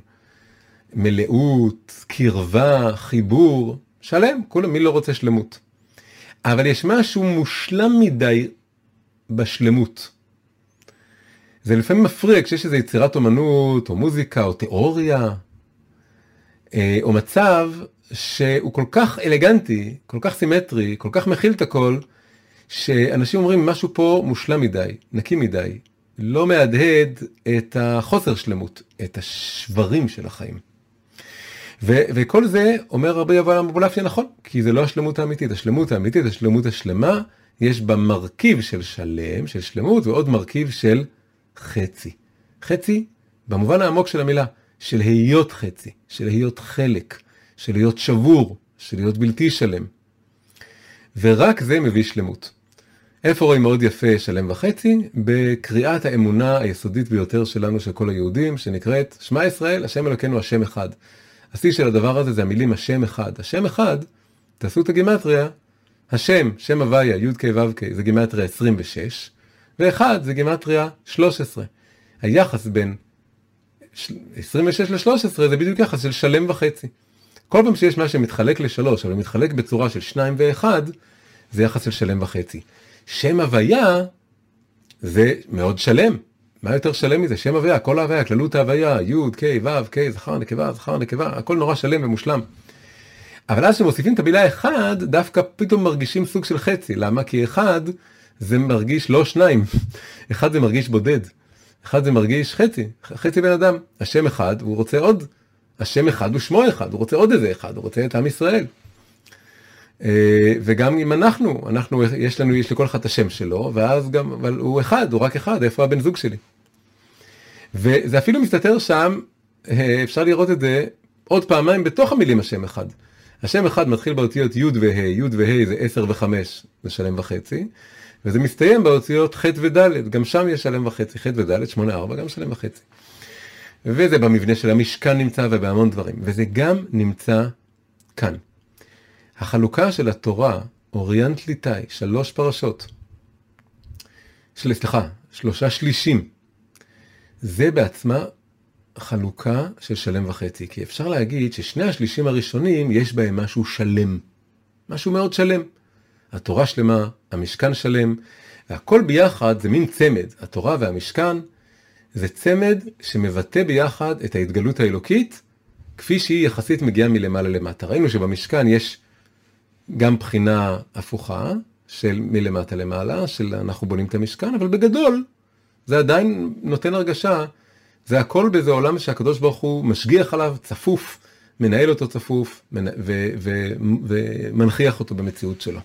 מלאות, קרבה, חיבור, שלם, כולם, מי לא רוצה שלמות? אבל יש משהו מושלם מדי בשלמות. זה לפעמים מפריע כשיש איזו יצירת אומנות, או מוזיקה, או תיאוריה, אה, או מצב שהוא כל כך אלגנטי, כל כך סימטרי, כל כך מכיל את הכל, שאנשים אומרים משהו פה מושלם מדי, נקי מדי, לא מהדהד את החוסר שלמות, את השברים של החיים. ו- וכל זה אומר רבי אברהם אבולעפיה נכון, כי זה לא השלמות האמיתית, השלמות האמיתית, השלמות השלמה, יש בה מרכיב של שלם, של שלמות, ועוד מרכיב של חצי. חצי, במובן העמוק של המילה, של היות חצי, של היות חלק, של להיות שבור, של להיות בלתי שלם. ורק זה מביא שלמות. איפה רואים מאוד יפה שלם וחצי? בקריאת האמונה היסודית ביותר שלנו, של כל היהודים, שנקראת שמע ישראל, השם אלוקינו השם אחד. השיא של הדבר הזה זה המילים השם אחד. השם אחד, תעשו את הגימטריה, השם, שם הוויה, י"ק ו"ק, זה גימטריה 26, ואחד זה גימטריה 13. היחס בין 26 ל-13 זה בדיוק יחס של שלם וחצי. כל פעם שיש מה שמתחלק לשלוש, אבל מתחלק בצורה של שניים ואחד, זה יחס של שלם וחצי. שם הוויה זה מאוד שלם. מה יותר שלם מזה? שם הוויה, כל ההוויה, כללות ההוויה, י', ק', ו', ק', זכר, נקבה, זכר, נקבה, הכל נורא שלם ומושלם. אבל אז כשמוסיפים את המילה אחד, דווקא פתאום מרגישים סוג של חצי. למה? כי אחד זה מרגיש לא שניים, אחד זה מרגיש בודד, אחד זה מרגיש חצי, חצי בן אדם, השם אחד, הוא רוצה עוד, השם אחד הוא שמו אחד, הוא רוצה עוד איזה אחד, הוא רוצה את עם ישראל. אה, וגם אם אנחנו, אנחנו, יש לנו, יש לכל אחד את השם שלו, ואז גם, אבל הוא אחד, הוא רק אחד, איפה הבן זוג שלי? וזה אפילו מסתתר שם, אה, אפשר לראות את זה עוד פעמיים בתוך המילים השם אחד. השם אחד מתחיל באותיות י' וה', י' וה' זה 10 ו-5, זה שלם וחצי, וזה מסתיים באותיות ח' וד', גם שם יש שלם וחצי, ח' וד', 8, 4, גם שלם וחצי. וזה במבנה של המשכן נמצא ובהמון דברים, וזה גם נמצא כאן. החלוקה של התורה, אוריינט ליטאי, שלוש פרשות, של, סליחה, שלושה שלישים, זה בעצמה חלוקה של שלם וחצי, כי אפשר להגיד ששני השלישים הראשונים יש בהם משהו שלם, משהו מאוד שלם. התורה שלמה, המשכן שלם, והכל ביחד זה מין צמד, התורה והמשכן זה צמד שמבטא ביחד את ההתגלות האלוקית, כפי שהיא יחסית מגיעה מלמעלה למטה. ראינו שבמשכן יש גם בחינה הפוכה של מלמטה למעלה, של אנחנו בונים את המשכן, אבל בגדול זה עדיין נותן הרגשה, זה הכל באיזה עולם שהקדוש ברוך הוא משגיח עליו, צפוף, מנהל אותו צפוף ומנכיח אותו במציאות שלו.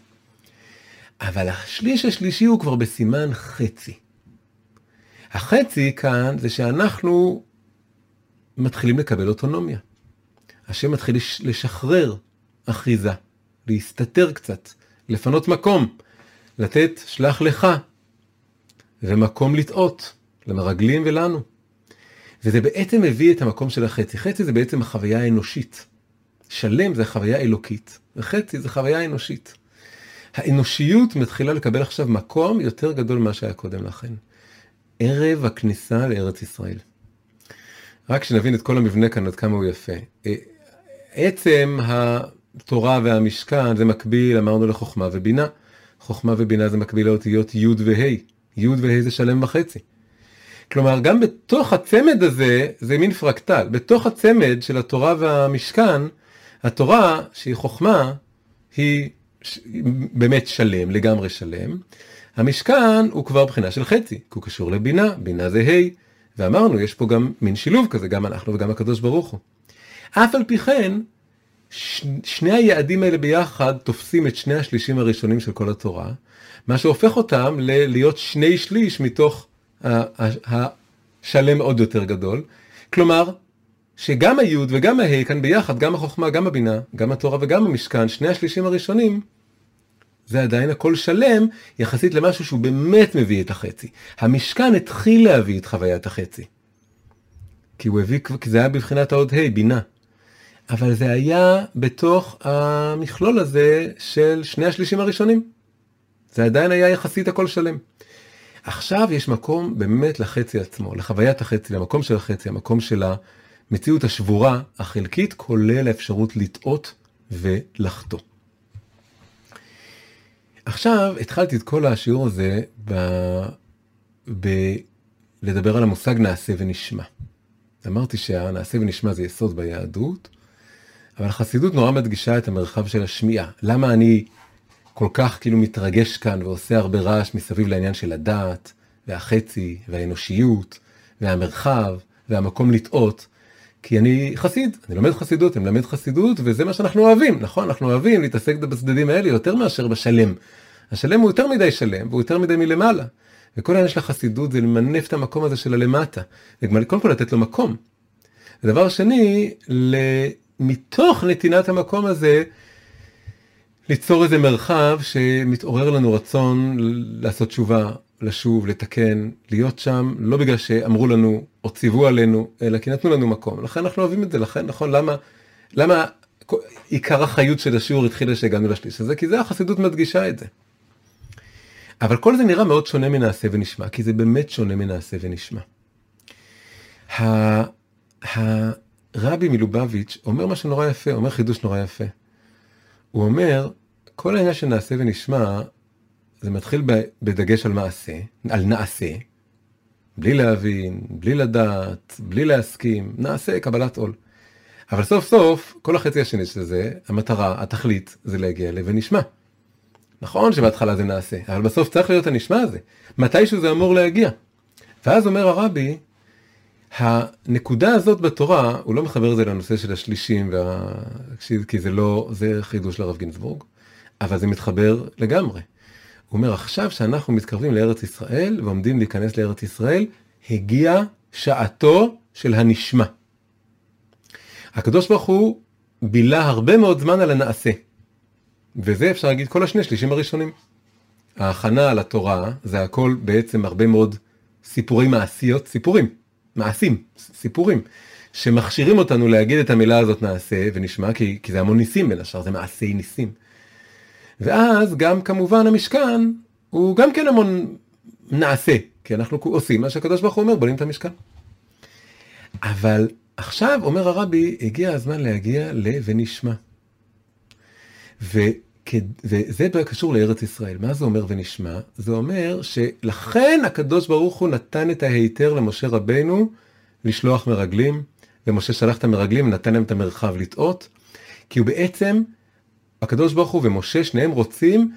אבל השליש השלישי הוא כבר בסימן חצי. החצי כאן זה שאנחנו מתחילים לקבל אוטונומיה. השם מתחיל לשחרר אחיזה. להסתתר קצת, לפנות מקום, לתת שלח לך, ומקום לטעות, למרגלים ולנו. וזה בעצם מביא את המקום של החצי. חצי זה בעצם החוויה האנושית. שלם זה החוויה האלוקית, וחצי זה חוויה אנושית. האנושיות מתחילה לקבל עכשיו מקום יותר גדול ממה שהיה קודם לכן. ערב הכניסה לארץ ישראל. רק שנבין את כל המבנה כאן עד כמה הוא יפה. אה, עצם התורה והמשכן זה מקביל, אמרנו לחוכמה ובינה. חוכמה ובינה זה מקביל לאותיות י' וה', י' וה' זה שלם וחצי. כלומר, גם בתוך הצמד הזה, זה מין פרקטל. בתוך הצמד של התורה והמשכן, התורה, שהיא חוכמה, היא באמת שלם, לגמרי שלם. המשכן הוא כבר בחינה של חצי, כי הוא קשור לבינה, בינה זה ה', ואמרנו, יש פה גם מין שילוב כזה, גם אנחנו וגם הקדוש ברוך הוא. אף על פי כן, שני היעדים האלה ביחד תופסים את שני השלישים הראשונים של כל התורה, מה שהופך אותם להיות שני שליש מתוך השלם עוד יותר גדול. כלומר, שגם היוד וגם ההא כאן ביחד, גם החוכמה, גם הבינה, גם התורה וגם המשכן, שני השלישים הראשונים, זה עדיין הכל שלם יחסית למשהו שהוא באמת מביא את החצי. המשכן התחיל להביא את חוויית החצי. כי הוא הביא, כי זה היה בבחינת העוד ה', בינה. אבל זה היה בתוך המכלול הזה של שני השלישים הראשונים. זה עדיין היה יחסית הכל שלם. עכשיו יש מקום באמת לחצי עצמו, לחוויית החצי, למקום של החצי, המקום של המציאות השבורה, החלקית, כולל האפשרות לטעות ולחטוא. עכשיו התחלתי את כל השיעור הזה ב... ב... לדבר על המושג נעשה ונשמע. אמרתי שהנעשה ונשמע זה יסוד ביהדות, אבל החסידות נורא מדגישה את המרחב של השמיעה. למה אני כל כך כאילו מתרגש כאן ועושה הרבה רעש מסביב לעניין של הדעת, והחצי, והאנושיות, והמרחב, והמקום לטעות? כי אני חסיד, אני לומד חסידות, אני מלמד חסידות, וזה מה שאנחנו אוהבים, נכון? אנחנו אוהבים להתעסק בצדדים האלה יותר מאשר בשלם. השלם הוא יותר מדי שלם, והוא יותר מדי מלמעלה. וכל העניין של החסידות זה למנף את המקום הזה של הלמטה. קודם כל לתת לו מקום. ודבר שני, מתוך נתינת המקום הזה, ליצור איזה מרחב שמתעורר לנו רצון לעשות תשובה, לשוב, לתקן, להיות שם, לא בגלל שאמרו לנו או ציוו עלינו, אלא כי נתנו לנו מקום. לכן אנחנו אוהבים את זה, לכן, נכון, למה, למה עיקר החיות של השיעור התחילה שהגענו לשליש הזה? כי זה החסידות מדגישה את זה. אבל כל זה נראה מאוד שונה מנעשה ונשמע, כי זה באמת שונה מנעשה ונשמע. רבי מלובביץ' אומר משהו נורא יפה, אומר חידוש נורא יפה. הוא אומר, כל העניין של נעשה ונשמע, זה מתחיל בדגש על מעשה, על נעשה, בלי להבין, בלי לדעת, בלי להסכים, נעשה קבלת עול. אבל סוף סוף, כל החצי השני של זה, המטרה, התכלית, זה להגיע ל"ונשמע". נכון שבהתחלה זה נעשה, אבל בסוף צריך להיות הנשמע הזה. מתישהו זה אמור להגיע. ואז אומר הרבי, הנקודה הזאת בתורה, הוא לא מחבר את זה לנושא של השלישים, וה... כי זה לא, זה חידוש לרב גינזבורג, אבל זה מתחבר לגמרי. הוא אומר, עכשיו שאנחנו מתקרבים לארץ ישראל ועומדים להיכנס לארץ ישראל, הגיע שעתו של הנשמע. הקדוש ברוך הוא בילה הרבה מאוד זמן על הנעשה. וזה אפשר להגיד כל השני שלישים הראשונים. ההכנה על התורה זה הכל בעצם הרבה מאוד סיפורי מעשיות, סיפורים, מעשים, סיפורים, שמכשירים אותנו להגיד את המילה הזאת נעשה ונשמע, כי, כי זה המון ניסים בין השאר, זה מעשי ניסים. ואז גם כמובן המשכן הוא גם כן המון נעשה, כי אנחנו עושים מה שהקדוש ברוך הוא אומר, בונים את המשכן. אבל עכשיו אומר הרבי, הגיע הזמן להגיע ל"ונשמע". וזה קשור לארץ ישראל. מה זה אומר ונשמע? זה אומר שלכן הקדוש ברוך הוא נתן את ההיתר למשה רבנו לשלוח מרגלים, ומשה שלח את המרגלים ונתן להם את המרחב לטעות, כי הוא בעצם, הקדוש ברוך הוא ומשה, שניהם רוצים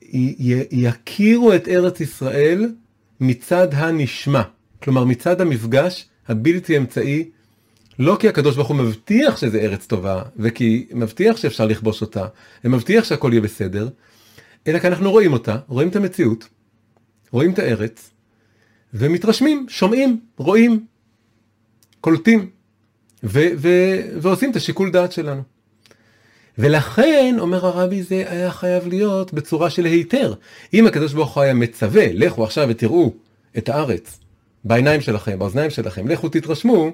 שיכירו את ארץ ישראל מצד הנשמע. כלומר, מצד המפגש הבלתי אמצעי לא כי הקדוש ברוך הוא מבטיח שזה ארץ טובה, וכי מבטיח שאפשר לכבוש אותה, ומבטיח שהכל יהיה בסדר, אלא כי אנחנו רואים אותה, רואים את המציאות, רואים את הארץ, ומתרשמים, שומעים, רואים, קולטים, ו- ו- ועושים את השיקול דעת שלנו. ולכן, אומר הרבי, זה היה חייב להיות בצורה של היתר. אם הקדוש ברוך הוא היה מצווה, לכו עכשיו ותראו את הארץ, בעיניים שלכם, באוזניים שלכם, לכו תתרשמו,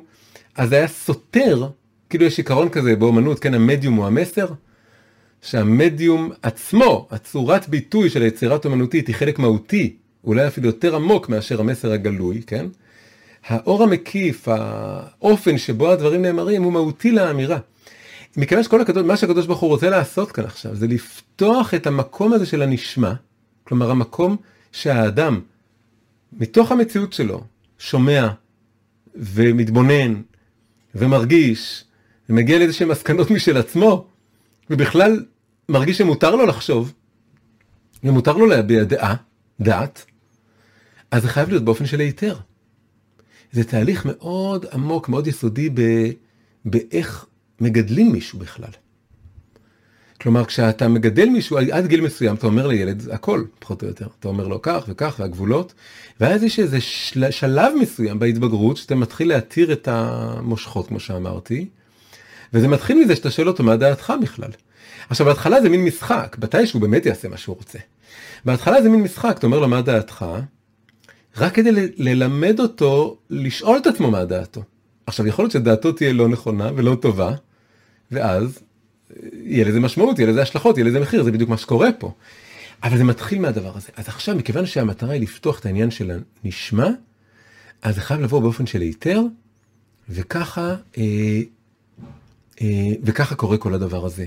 אז היה סותר, כאילו יש עיקרון כזה באומנות, כן, המדיום הוא המסר, שהמדיום עצמו, הצורת ביטוי של היצירת אומנותית היא חלק מהותי, אולי אפילו יותר עמוק מאשר המסר הגלוי, כן? האור המקיף, האופן שבו הדברים נאמרים הוא מהותי לאמירה. מכיוון שכל הקדוש, מה שהקדוש ברוך הוא רוצה לעשות כאן עכשיו, זה לפתוח את המקום הזה של הנשמע, כלומר המקום שהאדם, מתוך המציאות שלו, שומע ומתבונן ומרגיש, ומגיע לאיזה שהם מסקנות משל עצמו, ובכלל מרגיש שמותר לו לחשוב, ומותר לו להביע דעה, דעת, אז זה חייב להיות באופן של היתר. זה תהליך מאוד עמוק, מאוד יסודי ב, באיך מגדלים מישהו בכלל. כלומר, כשאתה מגדל מישהו עד גיל מסוים, אתה אומר לילד הכל, פחות או יותר. אתה אומר לו כך וכך, והגבולות, ואז יש איזה של... שלב מסוים בהתבגרות, שאתה מתחיל להתיר את המושכות, כמו שאמרתי, וזה מתחיל מזה שאתה שואל אותו מה דעתך בכלל. עכשיו, בהתחלה זה מין משחק, מתי שהוא באמת יעשה מה שהוא רוצה. בהתחלה זה מין משחק, אתה אומר לו מה דעתך, רק כדי ל- ללמד אותו לשאול את עצמו מה דעתו. עכשיו, יכול להיות שדעתו תהיה לא נכונה ולא טובה, ואז יהיה לזה משמעות, יהיה לזה השלכות, יהיה לזה מחיר, זה בדיוק מה שקורה פה. אבל זה מתחיל מהדבר הזה. אז עכשיו, מכיוון שהמטרה היא לפתוח את העניין של הנשמע, אז זה חייב לבוא באופן של היתר, וככה, אה, אה, וככה קורה כל הדבר הזה.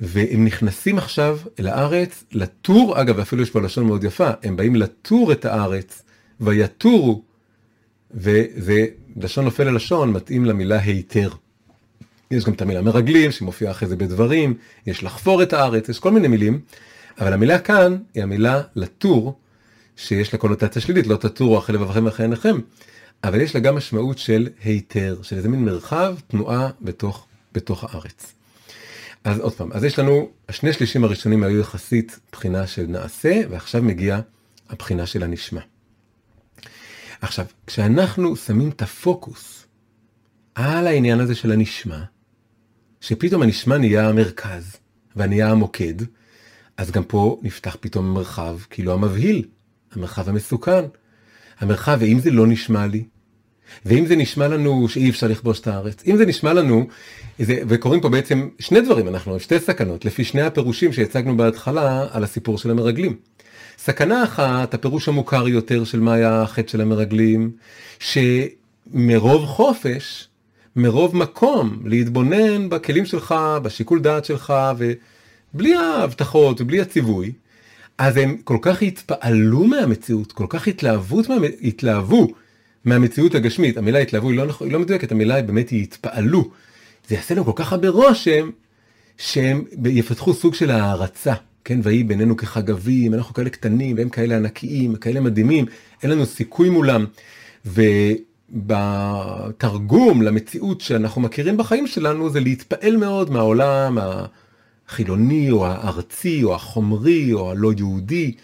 והם נכנסים עכשיו אל הארץ, לטור, אגב, אפילו יש פה לשון מאוד יפה, הם באים לטור את הארץ, ויתורו, וזה לשון נופל ללשון, מתאים למילה היתר. יש גם את המילה מרגלים שמופיעה אחרי זה בדברים, יש לחפור את הארץ, יש כל מיני מילים, אבל המילה כאן היא המילה לטור, שיש לה קונוטציה שלילית, לא תטורו אחרי לבבכם ואחרי עיניכם, אבל יש לה גם משמעות של היתר, של איזה מין מרחב תנועה בתוך, בתוך הארץ. אז עוד פעם, אז יש לנו, השני שלישים הראשונים היו יחסית בחינה של נעשה, ועכשיו מגיעה הבחינה של הנשמע. עכשיו, כשאנחנו שמים את הפוקוס על העניין הזה של הנשמע, שפתאום הנשמע נהיה המרכז ונהיה המוקד, אז גם פה נפתח פתאום מרחב כאילו המבהיל, המרחב המסוכן. המרחב, ואם זה לא נשמע לי, ואם זה נשמע לנו שאי אפשר לכבוש את הארץ, אם זה נשמע לנו, זה, וקורים פה בעצם שני דברים, אנחנו שתי סכנות, לפי שני הפירושים שהצגנו בהתחלה על הסיפור של המרגלים. סכנה אחת, הפירוש המוכר יותר של מה היה החטא של המרגלים, שמרוב חופש, מרוב מקום להתבונן בכלים שלך, בשיקול דעת שלך, ובלי ההבטחות ובלי הציווי, אז הם כל כך התפעלו מהמציאות, כל כך התלהבו, מה... התלהבו מהמציאות הגשמית. המילה התלהבו היא לא, היא לא מדויקת, המילה באמת היא התפעלו. זה יעשה להם כל כך הרבה רושם, שהם יפתחו סוג של הערצה. כן, ויהי בינינו כחגבים, אנחנו כאלה קטנים והם כאלה ענקיים, כאלה מדהימים, אין לנו סיכוי מולם. ובתרגום למציאות שאנחנו מכירים בחיים שלנו זה להתפעל מאוד מהעולם החילוני או הארצי או החומרי או הלא יהודי,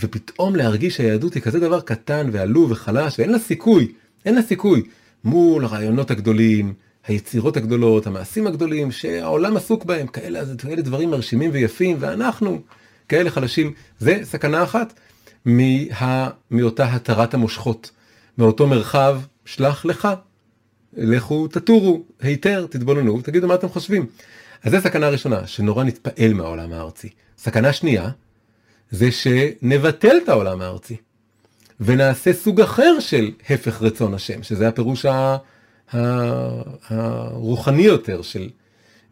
ופתאום להרגיש שהיהדות היא כזה דבר קטן ועלוב וחלש ואין לה סיכוי, אין לה סיכוי מול הרעיונות הגדולים, היצירות הגדולות, המעשים הגדולים שהעולם עסוק בהם, כאלה, כאלה דברים מרשימים ויפים, ואנחנו כאלה חלשים. זה סכנה אחת מה, מאותה התרת המושכות, מאותו מרחב, שלח לך, לכו תטורו, היתר, תתבוננו ותגידו מה אתם חושבים. אז זו סכנה ראשונה, שנורא נתפעל מהעולם הארצי. סכנה שנייה, זה שנבטל את העולם הארצי, ונעשה סוג אחר של הפך רצון השם, שזה הפירוש ה... הרוחני יותר של,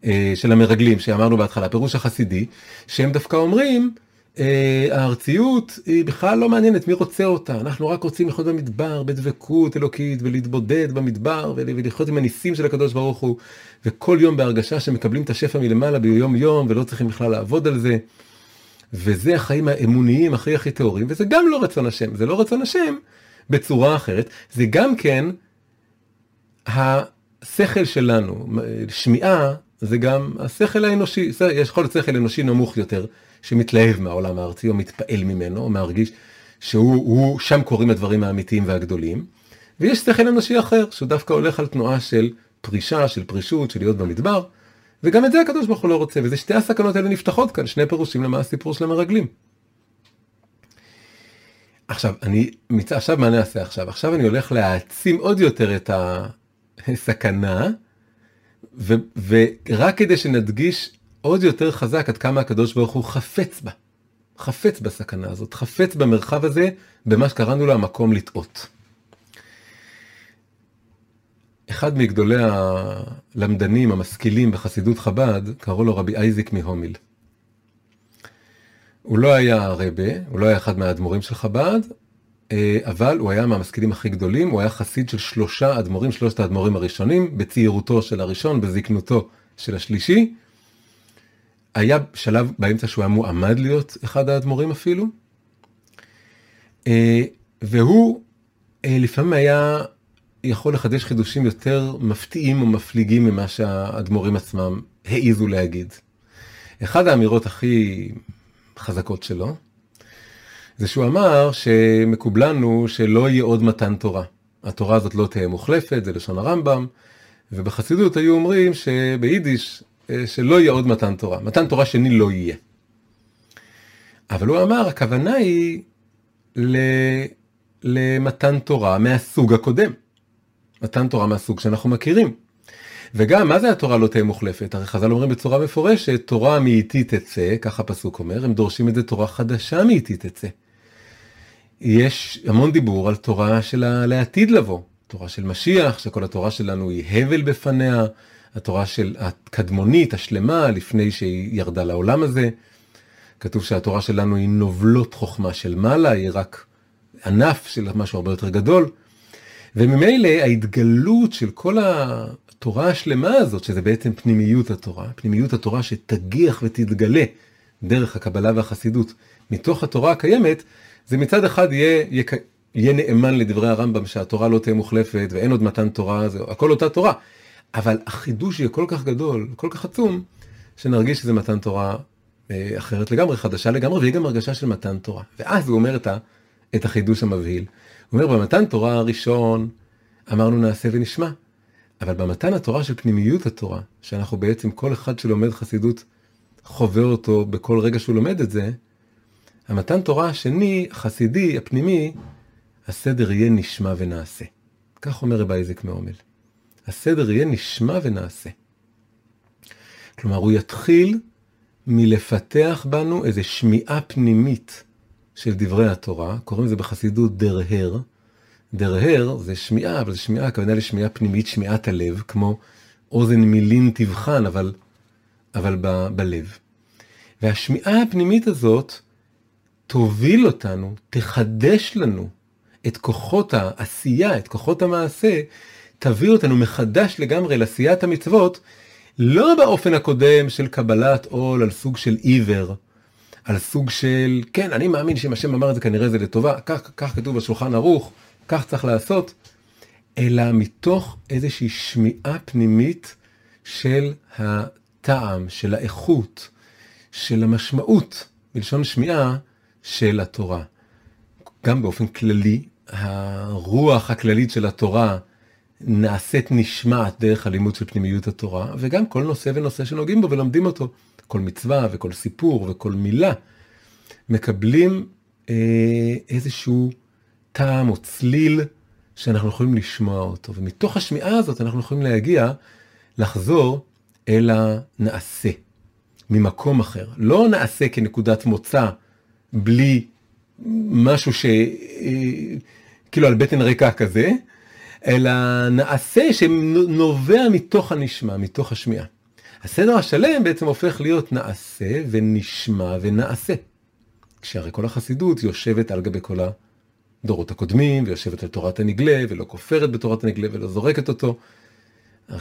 אה, של המרגלים שאמרנו בהתחלה, פירוש החסידי, שהם דווקא אומרים, הארציות היא בכלל לא מעניינת, מי רוצה אותה? אנחנו רק רוצים לחיות במדבר, בדבקות אלוקית, ולהתבודד במדבר, ולחיות עם הניסים של הקדוש ברוך הוא, וכל יום בהרגשה שמקבלים את השפע מלמעלה ביום יום, ולא צריכים בכלל לעבוד על זה. וזה החיים האמוניים הכי הכי טהורים, וזה גם לא רצון השם, זה לא רצון השם בצורה אחרת, זה גם כן השכל שלנו, שמיעה זה גם השכל האנושי, יש יכול להיות שכל אנושי נמוך יותר, שמתלהב מהעולם הארצי או מתפעל ממנו, או מרגיש שהוא, שם קורים הדברים האמיתיים והגדולים, ויש שכל אנושי אחר, שהוא דווקא הולך על תנועה של פרישה, של פרישות, של להיות במדבר, וגם את זה הקדוש ברוך הוא לא רוצה, וזה שתי הסכנות האלה נפתחות כאן, שני פירושים למה הסיפור של המרגלים. עכשיו, אני, עכשיו מה אני אעשה עכשיו? עכשיו אני הולך להעצים עוד יותר את, ה, סכנה, ו, ורק כדי שנדגיש עוד יותר חזק עד כמה הקדוש ברוך הוא חפץ בה. חפץ בסכנה הזאת, חפץ במרחב הזה, במה שקראנו לו המקום לטעות. אחד מגדולי הלמדנים המשכילים בחסידות חב"ד, קראו לו רבי אייזיק מהומיל. הוא לא היה רבה, הוא לא היה אחד מהאדמו"רים של חב"ד, אה, אבל הוא היה מהמשכילים הכי גדולים, הוא היה חסיד של שלושה אדמו"רים, שלושת האדמו"רים הראשונים, בצעירותו של הראשון, בזקנותו של השלישי. היה שלב באמצע שהוא היה מועמד להיות אחד האדמו"רים אפילו. אה, והוא אה, לפעמים היה יכול לחדש חידושים יותר מפתיעים ומפליגים ממה שהאדמו"רים עצמם העיזו להגיד. אחד האמירות הכי חזקות שלו, זה שהוא אמר שמקובלנו שלא יהיה עוד מתן תורה. התורה הזאת לא תהיה מוחלפת, זה לשון הרמב"ם, ובחסידות היו אומרים שביידיש, שלא יהיה עוד מתן תורה. מתן תורה שני לא יהיה. אבל הוא אמר, הכוונה היא ל... למתן תורה מהסוג הקודם. מתן תורה מהסוג שאנחנו מכירים. וגם, מה זה התורה לא תהיה מוחלפת? הרי חז"ל אומרים בצורה מפורשת, תורה מאיתי תצא, ככה הפסוק אומר, הם דורשים את זה תורה חדשה מאיתי תצא. יש המון דיבור על תורה של לעתיד לבוא, תורה של משיח, שכל התורה שלנו היא הבל בפניה, התורה של הקדמונית, השלמה, לפני שהיא ירדה לעולם הזה. כתוב שהתורה שלנו היא נובלות חוכמה של מעלה, היא רק ענף של משהו הרבה יותר גדול. וממילא ההתגלות של כל התורה השלמה הזאת, שזה בעצם פנימיות התורה, פנימיות התורה שתגיח ותתגלה דרך הקבלה והחסידות מתוך התורה הקיימת, זה מצד אחד יהיה, יהיה, נאמן לדברי הרמב"ם שהתורה לא תהיה מוחלפת ואין עוד מתן תורה, זה הכל אותה תורה. אבל החידוש יהיה כל כך גדול, כל כך עצום, שנרגיש שזה מתן תורה אה, אחרת לגמרי, חדשה לגמרי, ויהיה גם הרגשה של מתן תורה. ואז הוא אומר את, החידוש המבהיל. הוא אומר, במתן תורה הראשון, אמרנו נעשה ונשמע. אבל במתן התורה של פנימיות התורה, שאנחנו בעצם, כל אחד שלומד חסידות חווה אותו בכל רגע שהוא לומד את זה, המתן תורה השני, החסידי, הפנימי, הסדר יהיה נשמע ונעשה. כך אומר רבי איזק מעומל. הסדר יהיה נשמע ונעשה. כלומר, הוא יתחיל מלפתח בנו איזו שמיעה פנימית של דברי התורה, קוראים לזה בחסידות דרהר. דרהר זה שמיעה, אבל זה שמיעה, הכוונה לשמיעה פנימית, שמיעת הלב, כמו אוזן מילין תבחן, אבל, אבל ב, בלב. והשמיעה הפנימית הזאת, תוביל אותנו, תחדש לנו את כוחות העשייה, את כוחות המעשה, תביא אותנו מחדש לגמרי לעשיית המצוות, לא באופן הקודם של קבלת עול על סוג של עיוור, על סוג של, כן, אני מאמין שאם השם אמר את זה כנראה זה לטובה, כך, כך כתוב בשולחן ערוך, כך צריך לעשות, אלא מתוך איזושהי שמיעה פנימית של הטעם, של האיכות, של המשמעות, בלשון שמיעה, של התורה. גם באופן כללי, הרוח הכללית של התורה נעשית נשמעת דרך הלימוד של פנימיות התורה, וגם כל נושא ונושא שנוגעים בו ולומדים אותו. כל מצווה וכל סיפור וכל מילה מקבלים אה, איזשהו טעם או צליל שאנחנו יכולים לשמוע אותו, ומתוך השמיעה הזאת אנחנו יכולים להגיע, לחזור אל הנעשה, ממקום אחר. לא נעשה כנקודת מוצא, בלי משהו ש... אה, כאילו על בטן ריקה כזה, אלא נעשה שנובע מתוך הנשמע, מתוך השמיעה. הסדר השלם בעצם הופך להיות נעשה ונשמע ונעשה. כשהרי כל החסידות יושבת על גבי כל הדורות הקודמים, ויושבת על תורת הנגלה, ולא כופרת בתורת הנגלה, ולא זורקת אותו.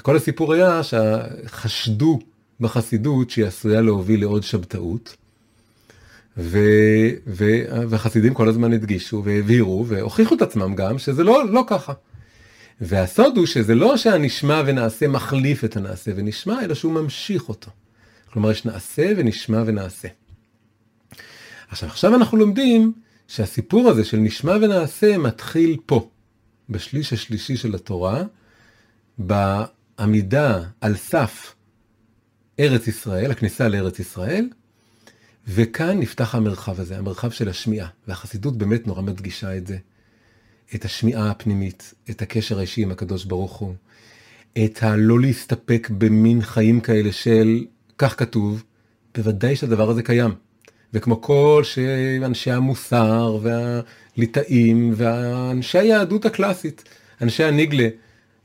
כל הסיפור היה שחשדו בחסידות שהיא עשויה להוביל לעוד שבתאות. ו... ו... והחסידים כל הזמן הדגישו והבהירו והוכיחו את עצמם גם שזה לא, לא ככה. והסוד הוא שזה לא שהנשמע ונעשה מחליף את הנעשה ונשמע, אלא שהוא ממשיך אותו. כלומר, יש נעשה ונשמע ונעשה. עכשיו, עכשיו אנחנו לומדים שהסיפור הזה של נשמע ונעשה מתחיל פה, בשליש השלישי של התורה, בעמידה על סף ארץ ישראל, הכניסה לארץ ישראל, וכאן נפתח המרחב הזה, המרחב של השמיעה, והחסידות באמת נורא מדגישה את זה. את השמיעה הפנימית, את הקשר האישי עם הקדוש ברוך הוא, את הלא להסתפק במין חיים כאלה של כך כתוב, בוודאי שהדבר הזה קיים. וכמו כל שאנשי המוסר והליטאים ואנשי היהדות הקלאסית, אנשי הניגלה,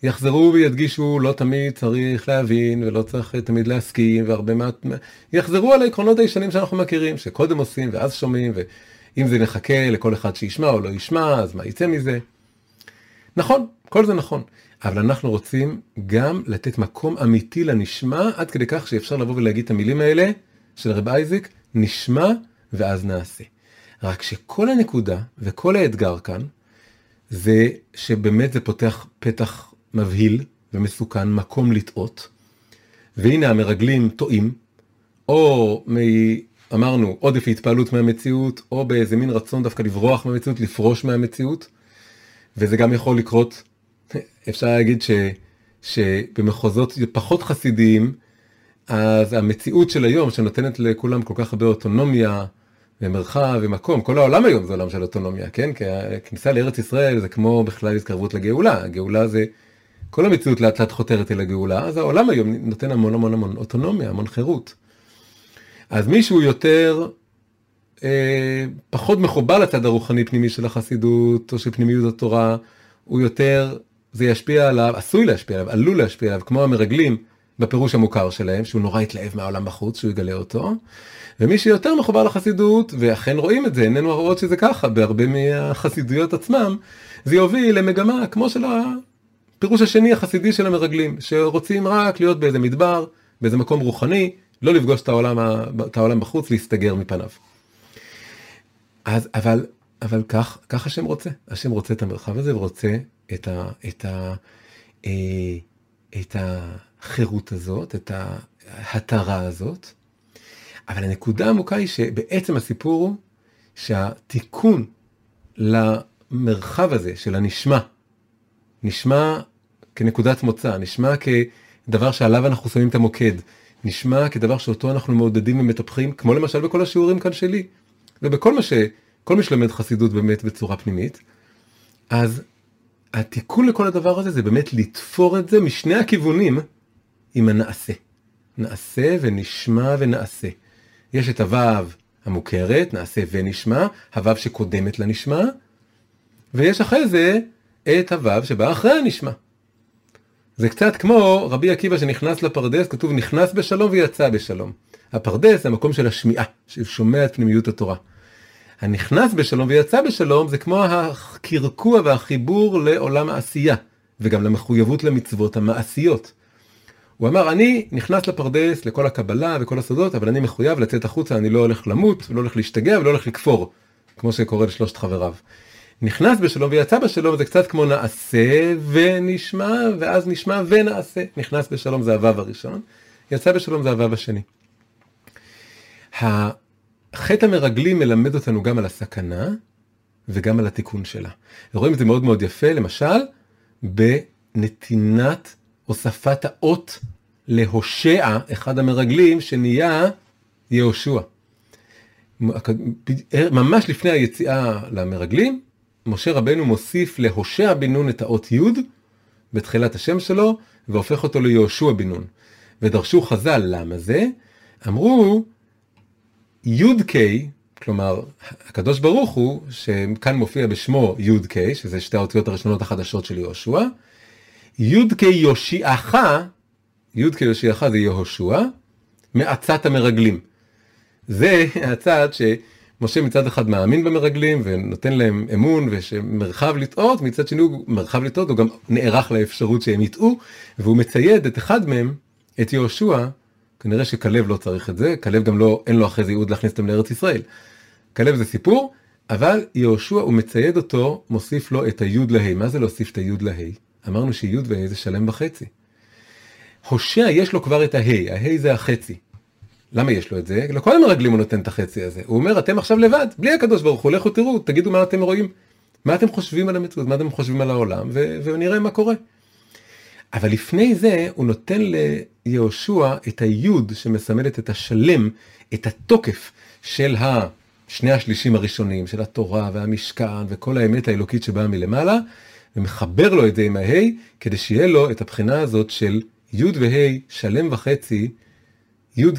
יחזרו וידגישו לא תמיד צריך להבין ולא צריך תמיד להסכים והרבה מעט, יחזרו על העקרונות הישנים שאנחנו מכירים, שקודם עושים ואז שומעים אם זה נחכה לכל אחד שישמע או לא ישמע, אז מה יצא מזה? נכון, כל זה נכון, אבל אנחנו רוצים גם לתת מקום אמיתי לנשמע, עד כדי כך שאפשר לבוא ולהגיד את המילים האלה של רב אייזיק, נשמע ואז נעשה. רק שכל הנקודה וכל האתגר כאן, זה שבאמת זה פותח פתח מבהיל ומסוכן, מקום לטעות, והנה המרגלים טועים, או אמרנו, עודף התפעלות מהמציאות, או באיזה מין רצון דווקא לברוח מהמציאות, לפרוש מהמציאות. וזה גם יכול לקרות, אפשר להגיד ש, שבמחוזות פחות חסידיים, אז המציאות של היום שנותנת לכולם כל כך הרבה אוטונומיה ומרחב ומקום, כל העולם היום זה עולם של אוטונומיה, כן? כי הכניסה לארץ ישראל זה כמו בכלל התקרבות לגאולה, הגאולה זה, כל המציאות לאט לאט חותרת אל הגאולה, אז העולם היום נותן המון המון המון אוטונומיה, המון חירות. אז מישהו יותר, אה, פחות מחובר לצד הרוחני פנימי של החסידות או של פנימיות התורה, הוא יותר, זה ישפיע עליו, עשוי להשפיע עליו, עלול להשפיע עליו, כמו המרגלים בפירוש המוכר שלהם, שהוא נורא התלהב מהעולם בחוץ, שהוא יגלה אותו. ומי שיותר מחובר לחסידות, ואכן רואים את זה, איננו רואות שזה ככה, בהרבה מהחסידויות עצמם, זה יוביל למגמה כמו של הפירוש השני החסידי של המרגלים, שרוצים רק להיות באיזה מדבר, באיזה מקום רוחני, לא לפגוש את העולם, את העולם בחוץ, להסתגר מפניו. אז, אבל, אבל כך, כך השם רוצה. השם רוצה את המרחב הזה ורוצה את, ה, את, ה, אה, את החירות הזאת, את ההתרה הזאת. אבל הנקודה העמוקה היא שבעצם הסיפור הוא שהתיקון למרחב הזה של הנשמע, נשמע כנקודת מוצא, נשמע כדבר שעליו אנחנו שמים את המוקד, נשמע כדבר שאותו אנחנו מעודדים ומטפחים, כמו למשל בכל השיעורים כאן שלי, ובכל מה ש... כל מי שלמד חסידות באמת בצורה פנימית, אז התיקון לכל הדבר הזה זה באמת לתפור את זה משני הכיוונים עם הנעשה. נעשה ונשמע ונעשה. יש את הוו המוכרת, נעשה ונשמע, הוו שקודמת לנשמע, ויש אחרי זה את הוו שבא אחרי הנשמע. זה קצת כמו רבי עקיבא שנכנס לפרדס, כתוב נכנס בשלום ויצא בשלום. הפרדס זה המקום של השמיעה, ששומע את פנימיות התורה. הנכנס בשלום ויצא בשלום זה כמו הקרקוע והחיבור לעולם העשייה, וגם למחויבות למצוות המעשיות. הוא אמר, אני נכנס לפרדס לכל הקבלה וכל הסודות, אבל אני מחויב לצאת החוצה, אני לא הולך למות, לא הולך להשתגע ולא הולך לכפור, כמו שקורה לשלושת חבריו. נכנס בשלום ויצא בשלום זה קצת כמו נעשה ונשמע ואז נשמע ונעשה. נכנס בשלום זה הוו הראשון, יצא בשלום זה הוו השני. החטא המרגלים מלמד אותנו גם על הסכנה וגם על התיקון שלה. רואים את זה מאוד מאוד יפה, למשל, בנתינת הוספת האות להושע, אחד המרגלים, שנהיה יהושע. ממש לפני היציאה למרגלים, משה רבנו מוסיף להושע בן נון את האות י' בתחילת השם שלו, והופך אותו ליהושע בן נון. ודרשו חז"ל, למה זה? אמרו, י"ק, כלומר, הקדוש ברוך הוא, שכאן מופיע בשמו י"ק, שזה שתי האותיות הראשונות החדשות של יהושע, י"ק יושיעך, י"ק יושיעך זה יהושע, מעצת המרגלים. זה הצד שמשה מצד אחד מאמין במרגלים ונותן להם אמון ושמרחב לטעות, מצד שני הוא מרחב לטעות, הוא גם נערך לאפשרות שהם יטעו, והוא מצייד את אחד מהם, את יהושע, כנראה שכלב לא צריך את זה, כלב גם לא, אין לו אחרי זה ייעוד להכניס אותם לארץ ישראל. כלב זה סיפור, אבל יהושע הוא מצייד אותו, מוסיף לו את היוד להי. מה זה להוסיף את היוד להי? אמרנו שיוד והי זה שלם וחצי. הושע יש לו כבר את ההי, ההי זה החצי. למה יש לו את זה? לכל המרגלים הוא נותן את החצי הזה. הוא אומר, אתם עכשיו לבד, בלי הקדוש ברוך הוא, לכו תראו, תגידו מה אתם רואים. מה אתם חושבים על המציאות, מה אתם חושבים על העולם, ו- ונראה מה קורה. אבל לפני זה הוא נותן ליהושע את היוד שמסמלת את השלם, את התוקף של השני השלישים הראשונים, של התורה והמשכן וכל האמת האלוקית שבאה מלמעלה, ומחבר לו את זה עם ההי, כדי שיהיה לו את הבחינה הזאת של יוד והי שלם וחצי,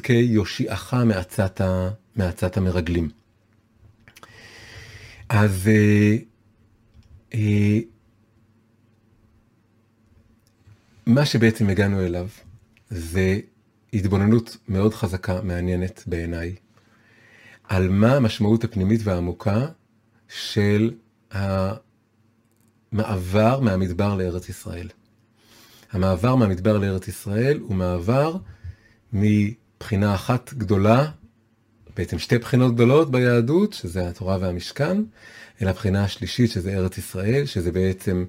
כ יושיעך מעצת, ה, מעצת המרגלים. אז אה, אה, מה שבעצם הגענו אליו זה התבוננות מאוד חזקה, מעניינת בעיניי, על מה המשמעות הפנימית והעמוקה של המעבר מהמדבר לארץ ישראל. המעבר מהמדבר לארץ ישראל הוא מעבר מבחינה אחת גדולה, בעצם שתי בחינות גדולות ביהדות, שזה התורה והמשכן, אל הבחינה השלישית, שזה ארץ ישראל, שזה בעצם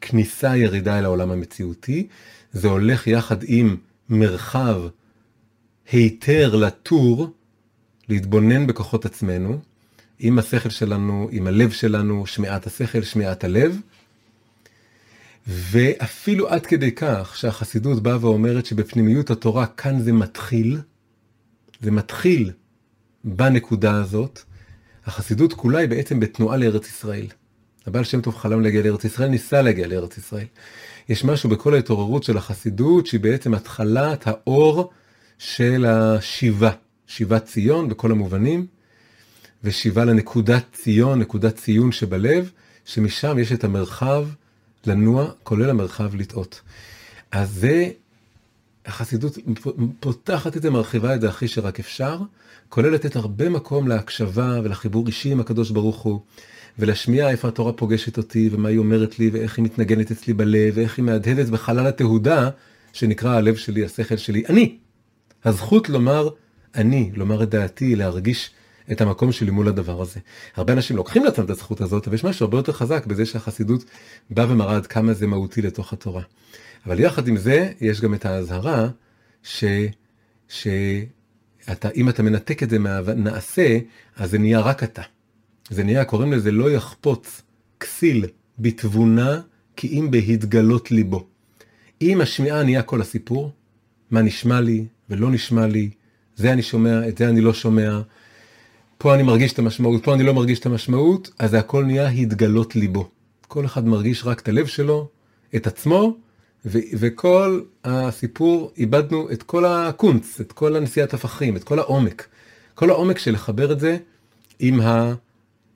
כניסה ירידה אל העולם המציאותי, זה הולך יחד עם מרחב היתר לטור, להתבונן בכוחות עצמנו, עם השכל שלנו, עם הלב שלנו, שמיעת השכל, שמיעת הלב. ואפילו עד כדי כך שהחסידות באה ואומרת שבפנימיות התורה כאן זה מתחיל, זה מתחיל בנקודה הזאת. החסידות כולה היא בעצם בתנועה לארץ ישראל. הבעל שם טוב חלם להגיע לארץ ישראל, ניסה להגיע לארץ ישראל. יש משהו בכל ההתעוררות של החסידות שהיא בעצם התחלת האור של השיבה, שיבת ציון בכל המובנים, ושיבה לנקודת ציון, נקודת ציון שבלב, שמשם יש את המרחב לנוע, כולל המרחב לטעות. אז זה, החסידות פותחת את זה, מרחיבה את זה הכי שרק אפשר, כולל לתת הרבה מקום להקשבה ולחיבור אישי עם הקדוש ברוך הוא. ולהשמיע איפה התורה פוגשת אותי, ומה היא אומרת לי, ואיך היא מתנגנת אצלי בלב, ואיך היא מהדהדת בחלל התהודה, שנקרא הלב שלי, השכל שלי, אני. הזכות לומר אני, לומר את דעתי, להרגיש את המקום שלי מול הדבר הזה. הרבה אנשים לוקחים לעצמם את הזכות הזאת, אבל יש משהו הרבה יותר חזק בזה שהחסידות באה ומראה עד כמה זה מהותי לתוך התורה. אבל יחד עם זה, יש גם את האזהרה, ש... שאתה, אם אתה מנתק את זה מהנעשה, אז זה נהיה רק אתה. זה נהיה, קוראים לזה לא יחפוץ כסיל בתבונה, כי אם בהתגלות ליבו. אם השמיעה נהיה כל הסיפור, מה נשמע לי ולא נשמע לי, זה אני שומע, את זה אני לא שומע, פה אני מרגיש את המשמעות, פה אני לא מרגיש את המשמעות, אז הכל נהיה התגלות ליבו. כל אחד מרגיש רק את הלב שלו, את עצמו, ו- וכל הסיפור, איבדנו את כל הקונץ, את כל הנשיאת הפכים, את כל העומק. כל העומק של לחבר את זה עם.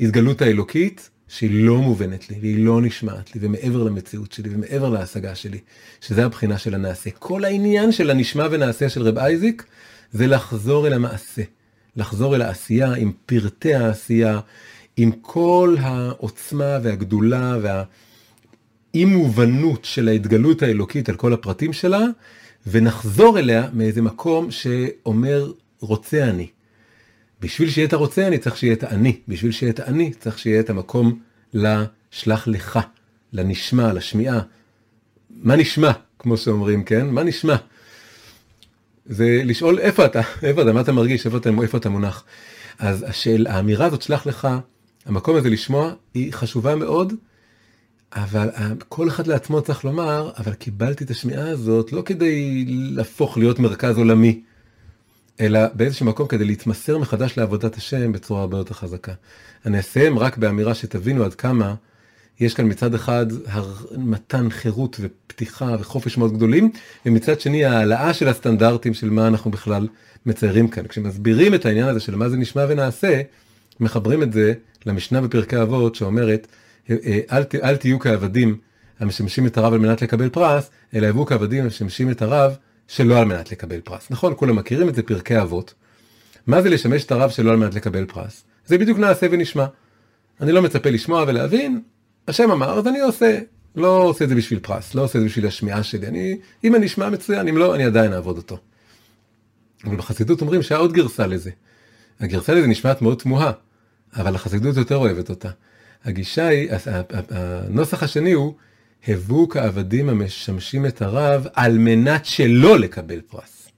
ההתגלות האלוקית שהיא לא מובנת לי והיא לא נשמעת לי ומעבר למציאות שלי ומעבר להשגה שלי, שזה הבחינה של הנעשה. כל העניין של הנשמע ונעשה של רב אייזיק זה לחזור אל המעשה, לחזור אל העשייה עם פרטי העשייה, עם כל העוצמה והגדולה והאי מובנות של ההתגלות האלוקית על כל הפרטים שלה, ונחזור אליה מאיזה מקום שאומר רוצה אני. בשביל שיהיה את הרוצה אני צריך שיהיה את האני, בשביל שיהיה את האני צריך שיהיה את המקום לשלח לך, לנשמע, לשמיעה. מה נשמע, כמו שאומרים, כן? מה נשמע? זה לשאול איפה אתה, איפה אתה, מה אתה מרגיש, איפה אתה, איפה אתה מונח. אז השאל, האמירה הזאת שלח לך, המקום הזה לשמוע, היא חשובה מאוד, אבל כל אחד לעצמו צריך לומר, אבל קיבלתי את השמיעה הזאת לא כדי להפוך להיות מרכז עולמי, אלא באיזשהו מקום כדי להתמסר מחדש לעבודת השם בצורה הרבה יותר חזקה. אני אסיים רק באמירה שתבינו עד כמה יש כאן מצד אחד מתן חירות ופתיחה וחופש מאוד גדולים, ומצד שני העלאה של הסטנדרטים של מה אנחנו בכלל מציירים כאן. כשמסבירים את העניין הזה של מה זה נשמע ונעשה, מחברים את זה למשנה בפרקי אבות שאומרת, אה, אה, אל, אל תהיו כעבדים המשמשים את הרב על מנת לקבל פרס, אלא יבואו כעבדים המשמשים את הרב שלא על מנת לקבל פרס. נכון, כולם מכירים את זה פרקי אבות. מה זה לשמש את הרב שלא על מנת לקבל פרס? זה בדיוק נעשה ונשמע. אני לא מצפה לשמוע ולהבין, השם אמר, אז אני עושה. לא עושה את זה בשביל פרס, לא עושה את זה בשביל השמיעה שלי. אני, אם אני אשמע מצוין, אם לא, אני עדיין אעבוד אותו. אבל בחסידות אומרים שהיה עוד גרסה לזה. הגרסה לזה נשמעת מאוד תמוהה, אבל החסידות יותר אוהבת אותה. הגישה היא, הנוסח השני הוא, הבו כעבדים המשמשים את הרב על מנת שלא לקבל פרס.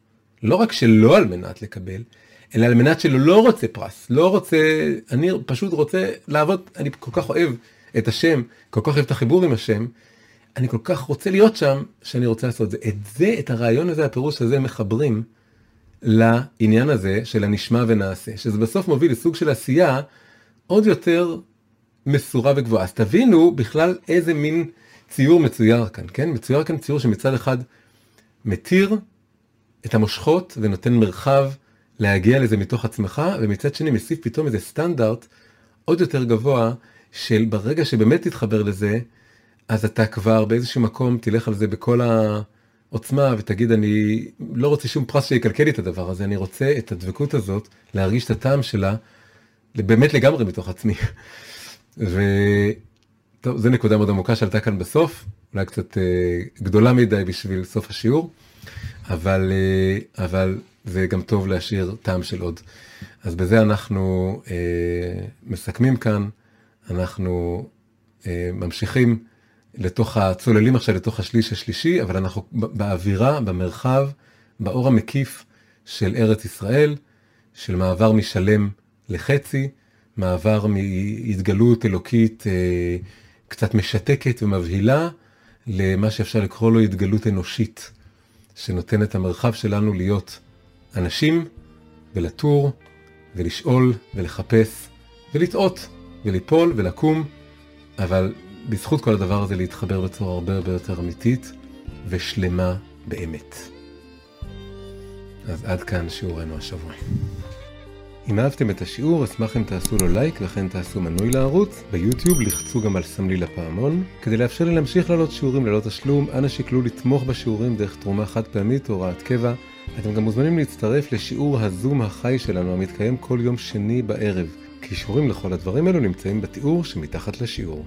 לא רק שלא על מנת לקבל, אלא על מנת שלא לא רוצה פרס, לא רוצה, אני פשוט רוצה לעבוד, אני כל כך אוהב את השם, כל כך אוהב את החיבור עם השם, אני כל כך רוצה להיות שם, שאני רוצה לעשות את זה. את זה, את הרעיון הזה, הפירוש הזה, מחברים לעניין הזה של הנשמע ונעשה, שזה בסוף מוביל לסוג של עשייה עוד יותר מסורה וגבוהה. אז תבינו בכלל איזה מין ציור מצויר כאן, כן? מצויר כאן ציור שמצד אחד מתיר את המושכות ונותן מרחב להגיע לזה מתוך עצמך, ומצד שני מוסיף פתאום איזה סטנדרט עוד יותר גבוה של ברגע שבאמת תתחבר לזה, אז אתה כבר באיזשהו מקום תלך על זה בכל העוצמה ותגיד אני לא רוצה שום פרס שיקלקל לי את הדבר הזה, אני רוצה את הדבקות הזאת, להרגיש את הטעם שלה, באמת לגמרי מתוך עצמי. וטוב, זו נקודה מאוד עמוקה שעלתה כאן בסוף, אולי קצת אה, גדולה מדי בשביל סוף השיעור, אבל, אה, אבל זה גם טוב להשאיר טעם של עוד. אז בזה אנחנו אה, מסכמים כאן. אנחנו אה, ממשיכים לתוך הצוללים עכשיו לתוך השליש השלישי, אבל אנחנו באווירה, במרחב, באור המקיף של ארץ ישראל, של מעבר משלם לחצי, מעבר מהתגלות אלוקית אה, קצת משתקת ומבהילה, למה שאפשר לקרוא לו התגלות אנושית, שנותן את המרחב שלנו להיות אנשים ולטור ולשאול ולחפש ולטעות. וליפול ולקום, אבל בזכות כל הדבר הזה להתחבר בצורה הרבה הרבה יותר אמיתית ושלמה באמת. אז עד כאן שיעורנו השבוע. אם אהבתם את השיעור, אשמח אם תעשו לו לייק וכן תעשו מנוי לערוץ. ביוטיוב לחצו גם על סמליל הפעמון. כדי לאפשר לי להמשיך לעלות שיעורים ללא תשלום, אנא שקלו לתמוך בשיעורים דרך תרומה חד פעמית או הוראת קבע. אתם גם מוזמנים להצטרף לשיעור הזום החי שלנו המתקיים כל יום שני בערב. קישורים לכל הדברים אלו נמצאים בתיאור שמתחת לשיעור.